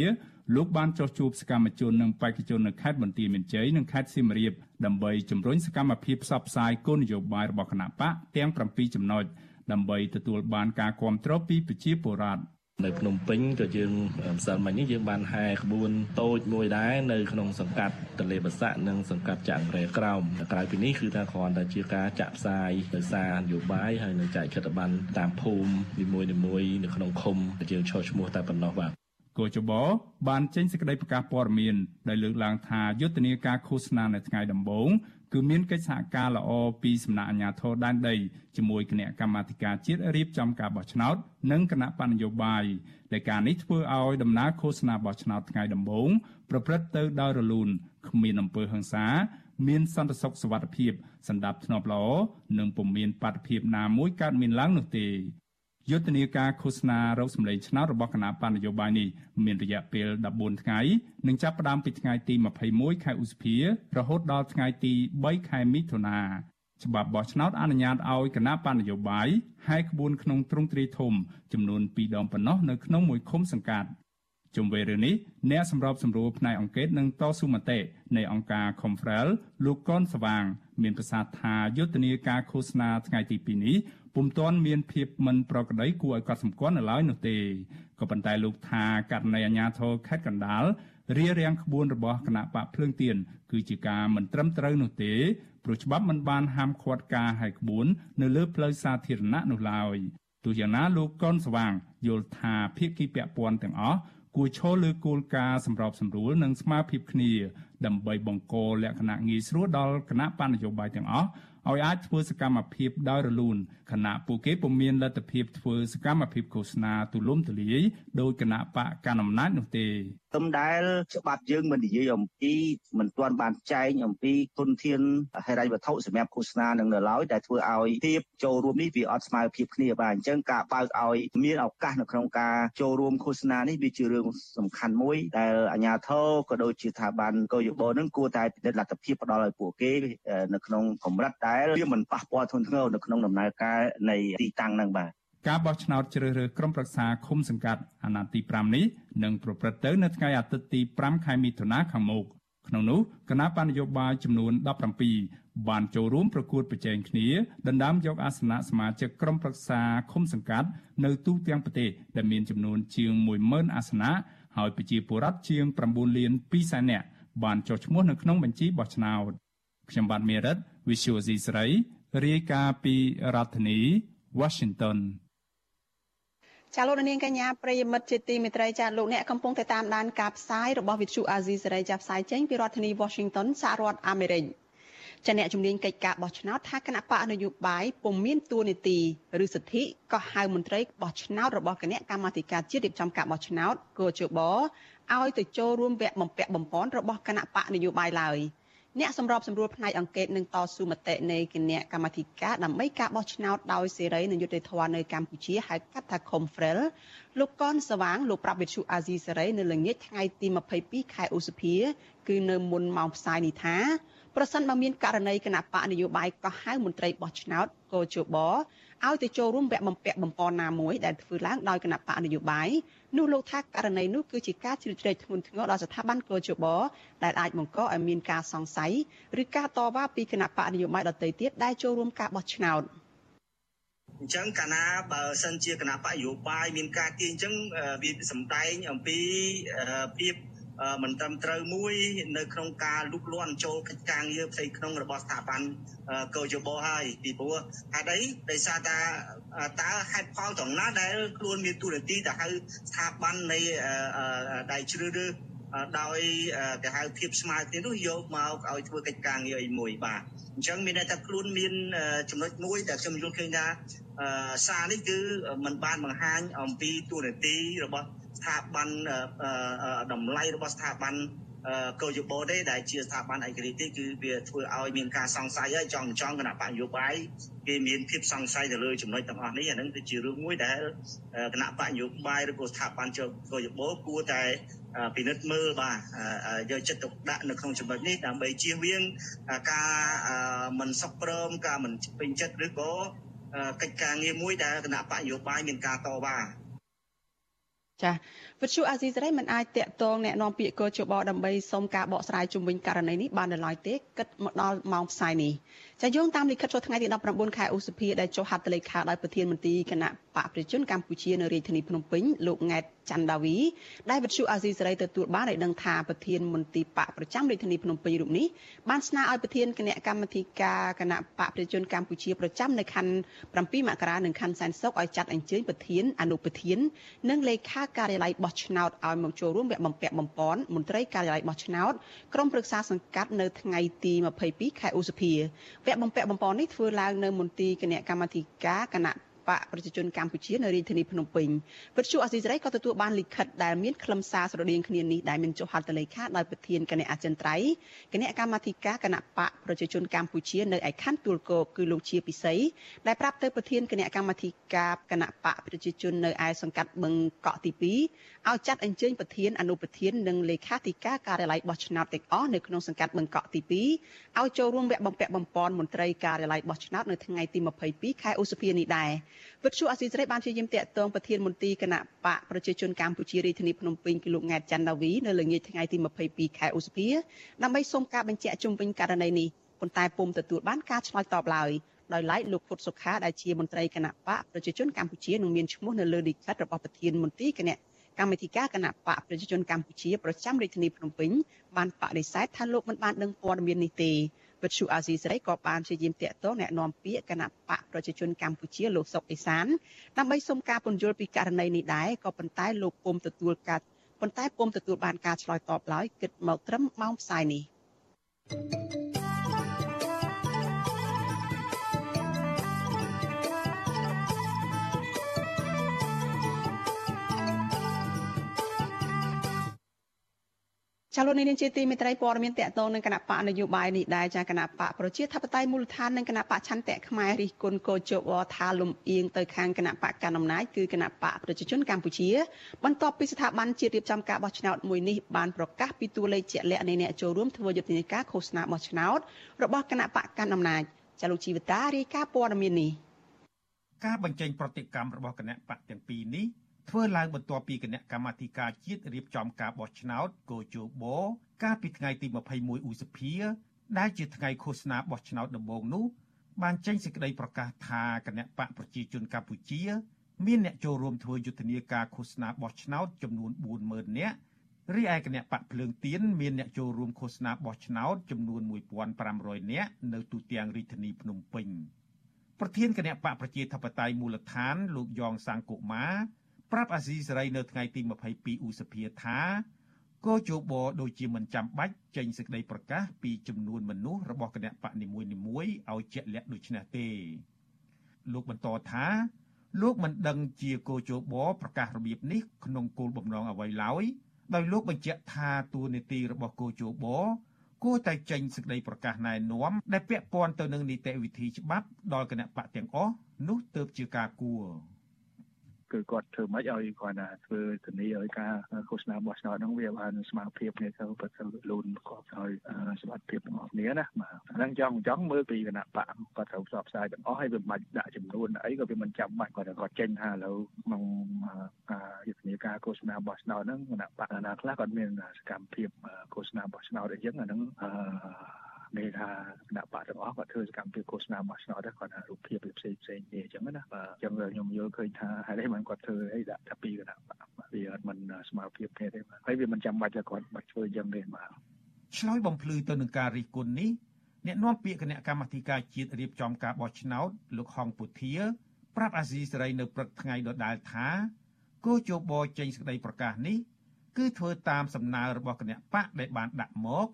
លោកបានចុះជួបសកម្មជននិងបេក្ខជននៅខេត្តបន្ទាយមានជ័យនិងខេត្តសៀមរាបដើម្បីជំរុញសកម្មភាពផ្សព្វផ្សាយគោលនយោបាយរបស់គណៈបកទាំង7ចំណុច ដើម្បីទទួលបានការគាំទ្រពីប្រជាពលរដ្ឋនៅភ្នំពេញក៏យើងម្សិលមិញនេះយើងបានហែក្បួនតូចមួយដែរនៅក្នុងសង្កាត់ទលេបសាក់និងសង្កាត់ចាក់រែក្រោមក្រៅពីនេះគឺថាគ្រាន់តែជាការចាក់ផ្សាយទៅសារនយោបាយហើយនៅចែកខិត្តប័ណ្ណតាមភូមិនីមួយៗនៅក្នុងឃុំយើងឈរឈ្មោះតែប៉ុណ្ណោះបាទកោចបបានចេញសេចក្តីប្រកាសព័ត៌មានដែលលើកឡើងថាយុទ្ធនាការឃោសនានៅថ្ងៃដំបូង គឺមានកិច្ចសហការល្អពីសំណាក់អាជ្ញាធរដែនដីជាមួយគណៈកម្មាធិការជាតិរៀបចំការបោះឆ្នោត និងគណៈបញ្ញយោបាយដែលការនេះធ្វើឲ្យដំណើរឃោសនាបោះឆ្នោតថ្ងៃដំបូងប្រព្រឹត្តទៅដោយរលូនគ្មានអំពើហិង្សាមានសន្តិសុខសុវត្ថិភាពសម្ដាប់ធ្នាប់ល្អនិងពុំមានបាតុភិបណាមួយកើតមានឡើងនោះទេ យុទ្ធនាការឃោសនារោគសម្លេងឆ្នោតរបស់គណៈបណ្ឌនយោបាយនេះមានរយៈពេល14ថ្ងៃនិងចាប់ផ្ដើមពីថ្ងៃទី21ខែឧសភារហូតដល់ថ្ងៃទី3ខែមិថុនាច្បាប់បោះឆ្នោតអនុញ្ញាតឲ្យគណៈបណ្ឌនយោបាយហែកក្បួនក្នុងទ្រង់ទ្រាយធំចំនួន2ដងប៉ុណ្ណោះនៅក្នុងមួយឃុំសង្កាត់ ជុំវិញរឿងនេះអ្នកសម្របសម្រួលផ្នែកអង្គការនិងតស៊ូមតិនៃអង្គការ Confrel លោកកនស្វាង មានប្រសាសន៍ថាយុទ្ធនាការឃោសនាថ្ងៃទី2នេះពុំទាន់មានភាពមិនប្រក្រតីគួរឲ្យកត់សម្គាល់នៅឡើយនោះទេក៏ប៉ុន្តែលោកថាករណីអាញាធរខេត្តកណ្ដាលរៀបរៀងក្បួនរបស់គណៈបកភ្លើងទៀនគឺជាការមិនត្រឹមត្រូវនោះទេព្រោះច្បាប់មិនបានហាមឃាត់ការហែកក្បួននៅលើផ្លូវសាធារណៈនោះឡើយទោះយ៉ាងណាលោកកុនស្វាងយល់ថាភាគីពាក់ព័ន្ធទាំងអស់ គួរឈលលើគោលការណ៍សម្របសម្រួលនិងស្មារតីគ្នា ដើម្បីបង្កលក្ខណៈងាយស្រួលដល់គណៈបញ្ញយោបាយទាំងអស់ឲ្យអាចធ្វើសកម្មភាពដោយរលូនខណៈពួកគេពុំមានលទ្ធភាពធ្វើសកម្មភាពឃោសនាទូលំទូលាយដោយគណៈបកកណ្ដាលអំណាចនោះទេទំដែលច្បាប់យើងមិននិយាយអំពីមិនទាន់បានចែងអំពីគុណធានហិរញ្ញវត្ថុសម្រាប់ឃោសនានឹងនៅឡើយដែលធ្វើឲ្យភាពចូលរួមនេះវាអត់ស្មើភាពគ្នាបាទអញ្ចឹងការបើកឲ្យមានឱកាសនៅក្នុងការចូលរួមឃោសនានេះវាជារឿងសំខាន់មួយដែលអាជ្ញាធរក៏ដូចជាស្ថាប័នកោយបោនឹងគួរតែពិនិត្យលទ្ធភាពផ្ដល់ឲ្យពួកគេនៅក្នុងកម្រិតដែលវាមិនប៉ះពាល់ធ្ងន់ធ្ងរនៅក្នុងដំណើរការនៃទីតាំងហ្នឹងបាទ ការបោះឆ្នោតជ្រើសរើសក្រុមប្រឹក្សាឃុំសង្កាត់អាណត្តិទី5នេះនឹងប្រព្រឹត្តទៅនៅថ្ងៃអាទិត្យទី5ខែមិថុនាខាងមុខក្នុងនោះគណៈបញ្ញយោបាយចំនួន17បានចូលរួមប្រកួតប្រជែងគ្នាដណ្ដើមយកអាសនៈសមាជិកក្រុមប្រឹក្សាឃុំសង្កាត់នៅទូទាំងប្រទេសដែលមានចំនួនជាង10000អាសនៈហើយប្រជាពលរដ្ឋជាង9លាន2សែននាក់បានចុះឈ្មោះនៅក្នុងបញ្ជីបោះឆ្នោតខ្ញុំបាទមេរិត Visual C ស្រីរាយការណ៍ពីរដ្ឋធានី Washington ចាលោកនាងកញ្ញាប្រិយមិត្តជាទីមេត្រីចាលោកអ្នកកំពុងតែតាមដានការផ្សាយរបស់វិទ្យុអាស៊ីសេរីចាផ្សាយចេញពីរដ្ឋធានី Washington សហរដ្ឋអាមេរិកចាអ្នកជំនាញកិច្ចការបោះឆ្នោតថាគណៈបកនយោបាយពុំមានតួនាទីឬសិទ្ធិក៏ហៅមន្ត្រីបោះឆ្នោតរបស់គណៈកម្មាធិការជាតិរៀបចំការបោះឆ្នោតកោជបឲ្យទៅចូលរួមវគ្គបំពាក់បំពន់របស់គណៈបកនយោបាយឡើយ។ អ្នកសម្របសម្រួលផ្នែកអង្គការនឹងតស៊ូមតិនៃគណៈកម្មាធិការដើម្បីការបោះឆ្នោតដោយសេរីនិងយុត្តិធម៌នៅកម្ពុជាហៅកាត់ថា Confrel លោកកនសវាងលោកប្រាប់វិទ្យុអាស៊ីសេរីនៅល្ងាចថ្ងៃទី22ខែឧសភាគឺនៅមុនម៉ោងផ្សាយនេះថាប្រសិនបើមានករណីគណៈបកនយោបាយកោះហៅមន្ត្រីបោះឆ្នោតកោជប ឲ្យទៅចូលរួមវគ្គបំពាក់បំពន់ណាមួយដែលធ្វើឡើងដោយគណៈបកនយោបាយនោះលោកថាករណីនោះគឺជាការជ្រៀតជ្រែកធ្ងន់ធ្ងរដល់ស្ថាប័នកោជបដែលអាចបង្កឲ្យមានការសង្ស័យឬការតវ៉ាពីគណៈបកនយោបាយដទៃទៀតដែលចូលរួមការបោះឆ្នោតអញ្ចឹងកាលណាបើសិនជាគណៈបកនយោបាយមានការទាញអញ្ចឹងវាសម្ដែងអំពីភាព មិនត្រឹមត្រូវមួយនៅក្នុងការលុកលាន់ចូលកិច្ចការងារផ្ទៃក្នុងរបស់ស្ថាប័នកោជបហើយពីព្រោះហេតុអីដោយសារតាតើហេតុផលត្រង់ណាដែលខ្លួនមានទូរនទីទៅហៅស្ថាប័ននៃដែលជ្រើសរើសដោយគេហៅភាពស្មើគ្នានោះយកមកឲ្យធ្វើកិច្ចការងារអីមួយបាទអញ្ចឹងមានន័យថាខ្លួនមានចំណុចមួយដែលខ្ញុំយល់ឃើញថាសារនេះគឺมันបានបង្ហាញអំពីទូរនទីរបស់ ស្ថាប័នតម្លៃរបស់ស្ថាប័នកោយបោទេដែលជាស្ថាប័នឯករាជ្យទេគឺវាធ្វើឲ្យមានការសង្ស័យហើយចង់ចង់គណៈបកនយោបាយគេមានភាពសង្ស័យទៅលើចំណុចទាំងអស់នេះអានឹងគឺជារឿងមួយដែលគណៈបកនយោបាយឬក៏ស្ថាប័នកោយបោគួរតែពិនិត្យមើលបាទយកចិត្តទុកដាក់នៅក្នុងចំណុចនេះដើម្បីជៀសវាងការមិនសុខព្រមការមិនពេញចិត្តឬក៏កិច្ចការងារមួយដែលគណៈបកនយោបាយមានការតវ៉ា ចាវិទ្យុអាស៊ីសេរីមិនអាចតាក់ទងแนะនាំពាក្យកោជបដើម្បីសុំការបកស្រាយជុំវិញករណីនេះបាននៅឡើយទេគិតមកដល់ម៉ោងផ្សាយនេះ ចាយោងតាមលិខិតចុះថ្ងៃទី19ខែឧសភាដែលចុះហត្ថលេខាដោយប្រធានមន្ត្រីគណៈបកប្រជាជនកម្ពុជានៅរាជធានីភ្នំពេញលោកង៉ែតច័ន្ទដាវីដែលវិទ្យុអាស៊ីសេរីទទួលបានឲ្យដឹងថាប្រធានមន្ត្រីបកប្រចាំរាជធានីភ្នំពេញរូបនេះបានស្នើឲ្យប្រធានគណៈកម្មាធិការគណៈបកប្រជាជនកម្ពុជាប្រចាំនៅខណ្ឌ7មករានិងខណ្ឌសែនសុខឲ្យចាត់អញ្ជើញប្រធានអនុប្រធាននិងលេខាការិយាល័យបោះឆ្នោតឲ្យមកចូលរួមវគ្គបំពាក់បំពន់មន្ត្រីការិយាល័យបោះឆ្នោតក្រុមប្រឹក្សាសង្កាត់នៅថ្ងៃទី22ខែឧសភាវគ្គបំពាក់បំពន់នេះធ្វើឡើងនៅមន្ទីរគណៈកម្មាធិការគណៈ បបកប្រជាជនកម្ពុជានៅរាជធានីភ្នំពេញវិទ្យុអស៊ីសេរីក៏ទទួលបានលិខិតដែលមានខ្លឹមសារស្រដៀងគ្នានេះដែលមានចុះហត្ថលេខាដោយប្រធានគណៈអចិន្ត្រៃយ៍គណៈកម្មាធិការគណៈបកប្រជាជនកម្ពុជានៅឯខណ្ឌទួលគោកគឺលោកជាពិសីដែលប្រាប់ទៅប្រធានគណៈកម្មាធិការគណៈបកប្រជាជននៅឯសង្កាត់បឹងកក់ទី2ឲ្យចាត់អញ្ជើញប្រធានអនុប្រធាននិងលេខាធិការការិយាល័យបោះឆ្នោតទាំងអស់នៅក្នុងសង្កាត់បឹងកក់ទី2ឲ្យចូលរួមវគ្គបំពាក់បំពន់មន្ត្រីការិយាល័យបោះឆ្នោតនៅថ្ងៃទី22ខែឧសភានេះដែរវិទ្យុអស៊ីសេរីបានព្យាយាមតាក់ទងប្រធានមន្ត្រីគណៈបកប្រជាជនកម្ពុជារាជធានីភ្នំពេញគឺលោកង៉ែតច័ន្ទដាវីនៅល្ងាចថ្ងៃទី22ខែឧសភាដើម្បីសូមការបញ្ជាក់ជុំវិញករណីនេះប៉ុន្តែពុំទទួលបានការឆ្លើយតបឡើយដោយឡែកលោកពុតសុខាដែលជាមន្ត្រីគណៈបកប្រជាជនកម្ពុជានឹងមានឈ្មោះនៅលើលិខិតរបស់ប្រធានមន្ត្រីគណៈកម្មាធិការគណៈបកប្រជាជនកម្ពុជាប្រចាំរាជធានីភ្នំពេញបានបដិសេធថាលោកមិនបានដឹងព័ត៌មាននេះទេ វិទ្យុអាស៊ីសេរីក៏បានព្យាយាមតាក់ទងแนะនាំពាក្យគណៈបកប្រជាជនកម្ពុជាលោកសុកអេសានដើម្បីសុំការពន្យល់ពីករណីនេះដែរក៏ប៉ុន្តែលោកពុំទទួលការប៉ុន្តែពុំទទួលបានការឆ្លើយតបឡើយគិតមកត្រឹមម៉ោងផ្សាយនេះ thank you ចាលោកនាងជាទីមេត្រីព័ត៌មានតកតងនឹងគណៈបកនយោបាយនេះដែរចាគណៈបកប្រជាធិបតេយ្យមូលដ្ឋាននិងគណៈបកឆន្ទៈខ្មែររិះគន់កោជវថាលំអៀងទៅខាងគណៈបកកណ្ដាលអំណាចគឺគណៈបកប្រជាជនកម្ពុជាបន្ទាប់ពីស្ថាប័នជាតិរៀបចំការបោះឆ្នោតមួយនេះបានប្រកាសពីតួលេខជាក់លាក់នៃអ្នកចូលរួមធ្វើយុទ្ធនាការឃោសនាបោះឆ្នោតរបស់គណៈបកកណ្ដាលអំណាចចាលោកជីវតារាយការណ៍ព័ត៌មាននេះការបញ្ចេញប្រតិកម្មរបស់គណៈបកទាំងពីរនេះ ធ្វើឡើងបន្ទាប់ពីគណៈកម្មាធិការជាតិរៀបចំការបោះឆ្នោតកោជបកាលពីថ្ងៃទី21ឧសភា ដែលជាថ្ងៃឃោសនាបោះឆ្នោតដំបូងនោះ បានចេញសេចក្តីប្រកាសថាគណៈបកប្រជាជនកម្ពុជា មានអ្នកចូលរួមធ្វើយុទ្ធនាការឃោសនាបោះឆ្នោតចំនួន40000នាក់រីឯគណៈបកភ្លើងទៀនមានអ្នកចូលរួមឃោសនាបោះឆ្នោតចំនួន1500នាក់នៅទូទាំងរាជធានីភ្នំពេញប្រធានគណៈបកប្រជាធិបតេយ្យមូលដ្ឋានលោកយ៉ងសង្គកុមារ ប្រាប់អាស៊ីសេរីនៅថ្ងៃទី22ឧសភាថាកោជបដូចជាមិនចាំបាច់ចេញសេចក្តីប្រកាសពីចំនួនមនុស្សរបស់គណៈបកនីមួយៗឲ្យជាក់លាក់ដូចនេះទេ លោកបន្តថាលោកមិនដឹងជាកោជបប្រកាសរបៀបនេះក្នុងគោលបំណងអ្វីឡើយដោយលោកបញ្ជាក់ថាទួលនីតិរបស់កោជបគួរតែចេញសេចក្តីប្រកាសណែនាំដែលពាក់ព័ន្ធទៅនឹងនីតិវិធីច្បាប់ដល់គណៈបកទាំងអស់នោះទើបជាការគួរ គឺគាត់ធ្វើម៉េចឲ្យគាត់ថាធ្វើធានាឲ្យការឃោសនាបោះឆ្នោតហ្នឹងវាបានស្មារតីគ្នាទៅប្រសិនលូនគាត់ឲ្យសុខភាពទាំងអស់គ្នាណាបាទអាហ្នឹងចង់ចង់មើលពីគណៈបកគាត់ត្រូវផ្សព្វផ្សាយទាំងអស់ហើយវាមិនបាច់ដាក់ចំនួនអីក៏វាមិនចាំបាច់គាត់គាត់ចេញថាឥឡូវក្នុងការយុទ្ធនាការឃោសនាបោះឆ្នោតហ្នឹងគណៈបកណាខ្លះគាត់មានសកម្មភាពឃោសនាបោះឆ្នោតអីចឹងអាហ្នឹងអឺ មានថាគណៈបកទាំងអស់គាត់ធ្វើសកម្មភាពឃោសនាមកឆ្នោតគាត់ថារូបភាពផ្សេងផ្សេងនេះអញ្ចឹងណាបាទអញ្ចឹងខ្ញុំយល់ឃើញថាហេតុអីបានគាត់ធ្វើអីដាក់ថាពីគណៈបកវាអត់មិនស្មារតីគ្នាទេហើយវាមិនចាំបាច់ថាគាត់បាច់ធ្វើអញ្ចឹងទេបាទឆ្លើយបំភ្លឺទៅនឹងការរិះគន់នេះអ្នកនាំពាក្យគណៈកម្មាធិការជាតិរៀបចំការបោះឆ្នោតលោកហងពុធា ប្រាប់អាស៊ីសេរីនៅព្រឹកថ្ងៃដដែលថាគោជបចេញសេចក្តីប្រកាសនេះគឺធ្វើតាមសំណើរបស់គណៈបកដែលបានដាក់មក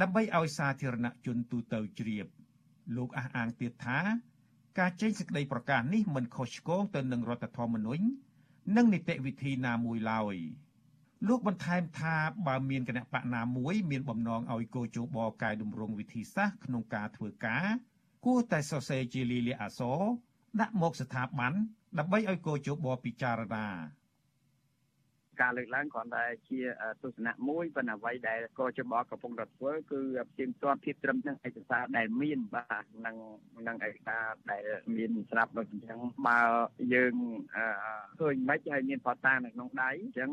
ដើម្បីឲ្យសាធារណជនទូទៅជ្រាប លោកអះអាងទៀតថា ការចេញសេចក្តីប្រកាសនេះមិនខុសឆ្គងទៅនឹងរដ្ឋធម្មនុញ្ញនិងនីតិវិធីណាមួយឡើយលោកបន្ថែមថាបើមានគណៈបកណាមួយមានបំណងឲ្យកោជបកែតម្រង់វិធីសាស្ត្រក្នុងការធ្វើការគួរតែសរសេរជាលិលាអសរដាក់មកស្ថាប័នដើម្បីឲ្យកោជបពិចារណា ការលើកឡើងគ្រាន់តែជាទស្សនៈមួយប៉ុន្តែអ្វីដែលកជបកំពុងតែធ្វើគឺផ្ទៀងផ្ទាត់ភាពត្រឹមនឹងឯកសារដែលមានបាទនឹងនឹងឯកសារដែលមានស្រាប់ដូចអញ្ចឹងបើយើងឃើញមិនហើយមានផតានៅក្នុងដៃអញ្ចឹង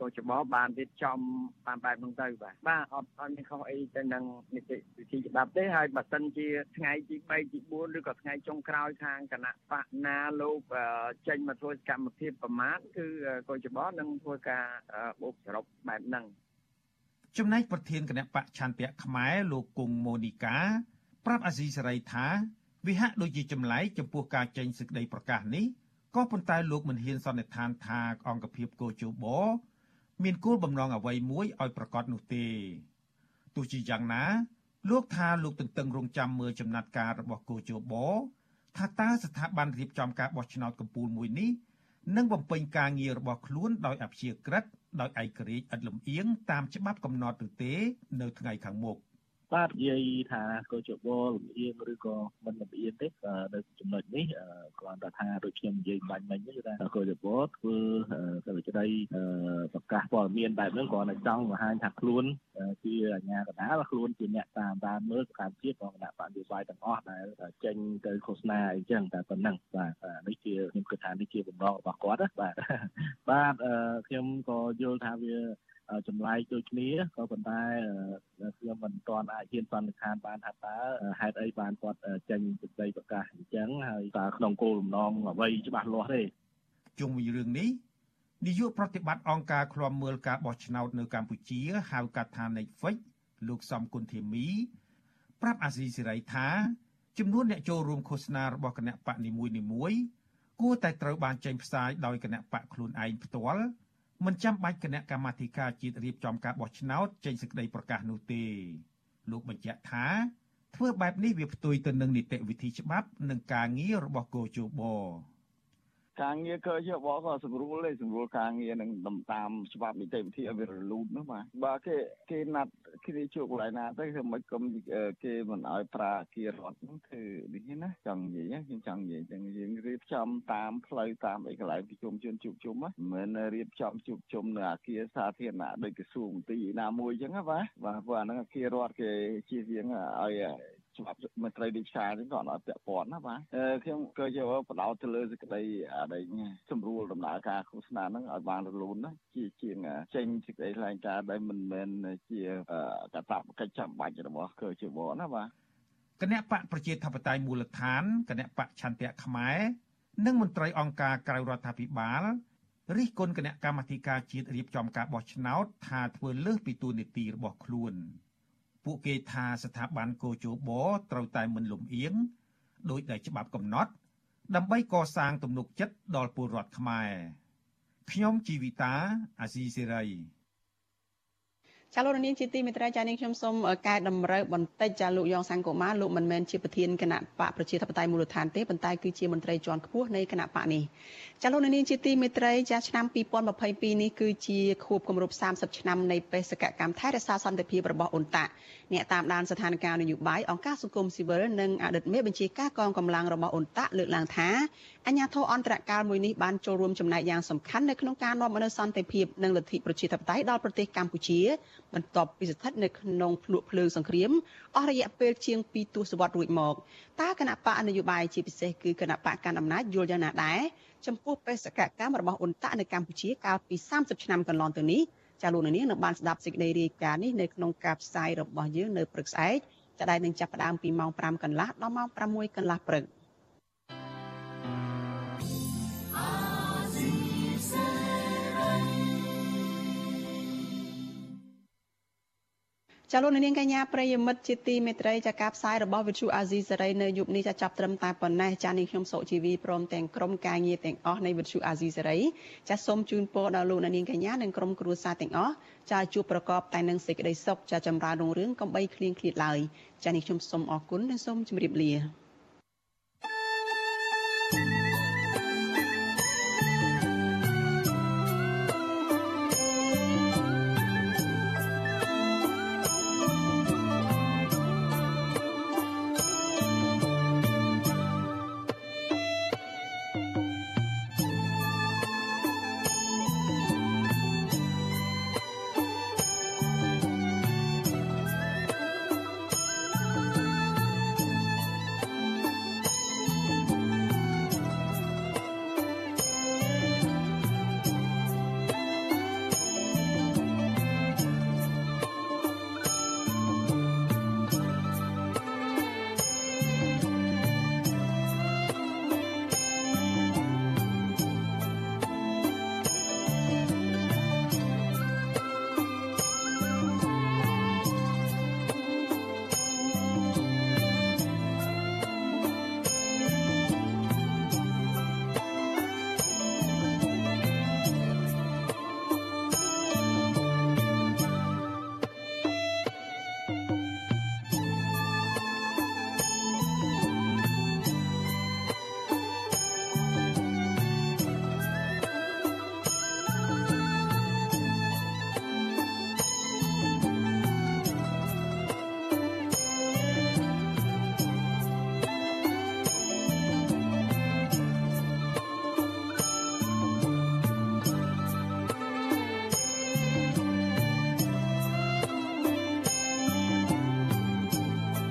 កជបបានរៀបចំតាមបែបនោះទៅបាទបាទអត់អត់មានខុសអីទៅនឹងនីតិវិធីច្បាប់ទេហើយបើសិនជាថ្ងៃទី3ទី4ឬក៏ថ្ងៃចុងក្រោយខាងគណៈបកណាលោកចេញមកធ្វើសកម្មភាពប្រមាថគឺកជបនឹងធ្វើការបូកសរុបបែបហ្នឹងចំណែកប្រធានគណៈបកឆន្ទៈខ្មែរលោកគង់ម៉ូនីកា ប្រាប់អាស៊ីសេរីថាវិហាក់ដូចជាចម្លែកចំពោះការចេញសេចក្តីប្រកាសនេះក៏ប៉ុន្តែលោកមិនហ៊ានសន្និដ្ឋានថាអង្គភាពកោជបមានគោលបំណងអ្វីមួយឲ្យប្រកាសនោះទេទោះជាយ៉ាងណា លោកថាលោកទន្ទឹងរង់ចាំមើលចំណាត់ការរបស់កោជបថាតើស្ថាប័នរៀបចំការបោះឆ្នោតកំពូលមួយនេះ នឹងបំពេញការងាររបស់ខ្លួនដោយអព្យាក្រឹតដោយឯករាជ្យឥតលំអៀងតាមច្បាប់កំណត់ឬទេ នៅថ្ងៃខាងមុខ បាទនិយាយថាកោជបលំអៀងឬក៏មិនលំអៀងទេនៅចំណុចនេះគ្រាន់តែថាដូចខ្ញុំនិយាយបាញ់មិញគឺថាកោជបលធ្វើសេចក្តីប្រកាសព័ត៌មានបែបហ្នឹងគ្រាន់តែចង់បង្ហាញថាខ្លួនជាអាជ្ញាកណ្ដាលខ្លួនជាអ្នកតាមតាមមើលសកម្មភាពរបស់គណៈបកនយោបាយទាំងអស់ដែលចេញទៅឃោសនាអីចឹងតែប៉ុណ្ណឹងបាទនេះជាខ្ញុំគិតថានេះជាបំណងរបស់គាត់បាទបាទខ្ញុំក៏យល់ថាវា ចម្លែកដូចគ្នាក៏ប៉ុន្តែខ្ញុំមិនទាន់អាចហ៊ានសន្និដ្ឋានបានថាតើហេតុអីបានគាត់ចេញសេចក្តីប្រកាសអញ្ចឹងហើយតើក្នុងគោលបំណងអ្វីច្បាស់លាស់ទេជុំវិញរឿងនេះនាយកប្រតិបត្តិអង្គការឃ្លាំមើលការបោះឆ្នោតនៅកម្ពុជាហៅកាត់ថា Netflix លោកសំគុណធីមីប្រាប់អាស៊ីសេរីថាចំនួនអ្នកចូលរួមឃោសនារបស់គណៈបកនីមួយៗគួរតែត្រូវបានចេញផ្សាយដោយគណៈបកខ្លួនឯងផ្ទាល់ មិនចាំបាច់គណៈកម្មាធិការជាតិរៀបចំការបោះឆ្នោតចេញសេចក្តីប្រកាសនោះទេលោកបញ្ជាក់ថាធ្វើបែបនេះវាផ្ទុយទៅនឹងនីតិវិធីច្បាប់និងការងាររបស់គោជប ការងារកើជាបក៏ស្រួលទេស្រួលការងារនឹងតាមច្បាប់នីតិវិធីឲ្យវារលូននោះបាទបើគេគេណាត់គ្នាជួបកន្លែងណាទៅគឺមិនគុំគេមិនឲ្យប្រើគារត់នោះគឺនេះណាចង់និយាយខ្ញុំចង់និយាយចឹងយើងរៀបចំតាមផ្លូវតាមអីកន្លែងប្រជុំជនជួបជុំមិនមែនរៀបចំជួបជុំនៅអាគារសាធារណៈដូចក្រសួងមន្ត្រីណាមួយចឹងណាបាទបាទព្រោះអាហ្នឹងអាគាររដ្ឋគេជៀសវាងឲ្យ ច្បាប់មន្ត្រីរាជការហ្នឹងក៏អត់ពាក់ព័ន្ធណាបាទខ្ញុំក៏យកបដោតទៅលើសេចក្តីអានេះសម្រួលដំណើរការឃោសនាហ្នឹងឲ្យបានរលូនណាជាជាងចេញសេចក្តីថ្លែងការណ៍ដែលមិនមែនជាកតាបកិច្ចចាំបាច់របស់កជបណាបាទគណៈបកប្រជាធិបតេយ្យមូលដ្ឋានគណៈបកឆន្ទៈខ្មែរនិងមន្ត្រីអង្គការក្រៅរដ្ឋាភិបាលរិះគន់គណៈកម្មាធិការជាតិរៀបចំការបោះឆ្នោតថាធ្វើលើសពីទូនីតិរបស់ខ្លួន។ ពួកគេថាស្ថាប័នកោជបត្រូវតែមិនលំអៀងដោយដែលច្បាប់កំណត់ ដើម្បីកសាងទំនុកចិត្តដល់ពលរដ្ឋខ្មែរខ្ញុំជីវិតាអាស៊ីសេរី ចាលោកនាងជាទីមេត្រីចានាងខ្ញុំសូមកែតម្រូវបន្តិចចាលោកយ៉ងសង្គមាលោកមិនមែនជាប្រធានគណៈបកប្រជាធិបតេយ្យមូលដ្ឋានទេប៉ុន្តែគឺជាមន្ត្រីជាន់ខ្ពស់នៃគណៈបកនេះចាលោកនាងជាទីមេត្រីចាឆ្នាំ2022នេះគឺជាខួបគម្រប់30ឆ្នាំនៃបេសកកម្មថែរក្សាសន្តិភាពរបស់អ៊ុនតាអ្នកតាមដានស្ថានភាពនយោបាយអង្គការសង្គមស៊ីវិលនិងអតីតមេបញ្ជាការកងកម្លាំងរបស់អ៊ុនតាលើកឡើងថាអញ្ញាធិអន្តរកាលមួយនេះបានចូលរួមចំណែកយ៉ាងសំខាន់នៅក្នុងការនាំមកនូវសន្តិភាពនិងលទ្ធិប្រជាធិបតេយ្យដល់ប្រទេសកម្ពុជាបន្ទាប់ពីស្ថិតនៅក្នុងភ្នក់ភ្លើងសង្គ្រាមអស់រយៈពេលជាង2ទសវត្សរ៍រួចមកតើគណៈបកនយោបាយជាពិសេសគឺគណៈបកកណ្ដាលអំណាចយល់យ៉ាងណាដែរចំពោះបេសកកម្មរបស់អ៊ុនតាក់នៅកម្ពុជាកាលពី30ឆ្នាំកន្លងទៅនេះចាលោកនាងនឹងបានស្ដាប់សេចក្តីរាយការណ៍នេះនៅក្នុងការផ្សាយរបស់យើងនៅព្រឹកស្អែកចាដែលនឹងចាប់ផ្ដើមពីម៉ោង5កន្លះដល់ម៉ោង6កន្លះព្រឹក។ ចាលោកនាងកញ្ញាប្រិយមិត្តជាទីមេត្រីចាការផ្សាយរបស់វិទ្យុអាស៊ីសេរីនៅយប់នេះចាចាប់ត្រឹមតែប៉ុណ្ណេះចានាងខ្ញុំសុជីវីព្រមទាំងក្រុមការងារទាំងអស់នៃវិទ្យុអាស៊ីសេរីចាសូមជូនពរដល់លោកនាងកញ្ញានិងក្រុមគ្រួសារទាំងអស់ចាជួបប្រកបតែនឹងសេចក្តីសុខចាចម្រើនរុងរឿងកំបីគ្លៀងគ្លាតឡើយចានាងខ្ញុំសូមអរគុណនិងសូមជម្រាបលា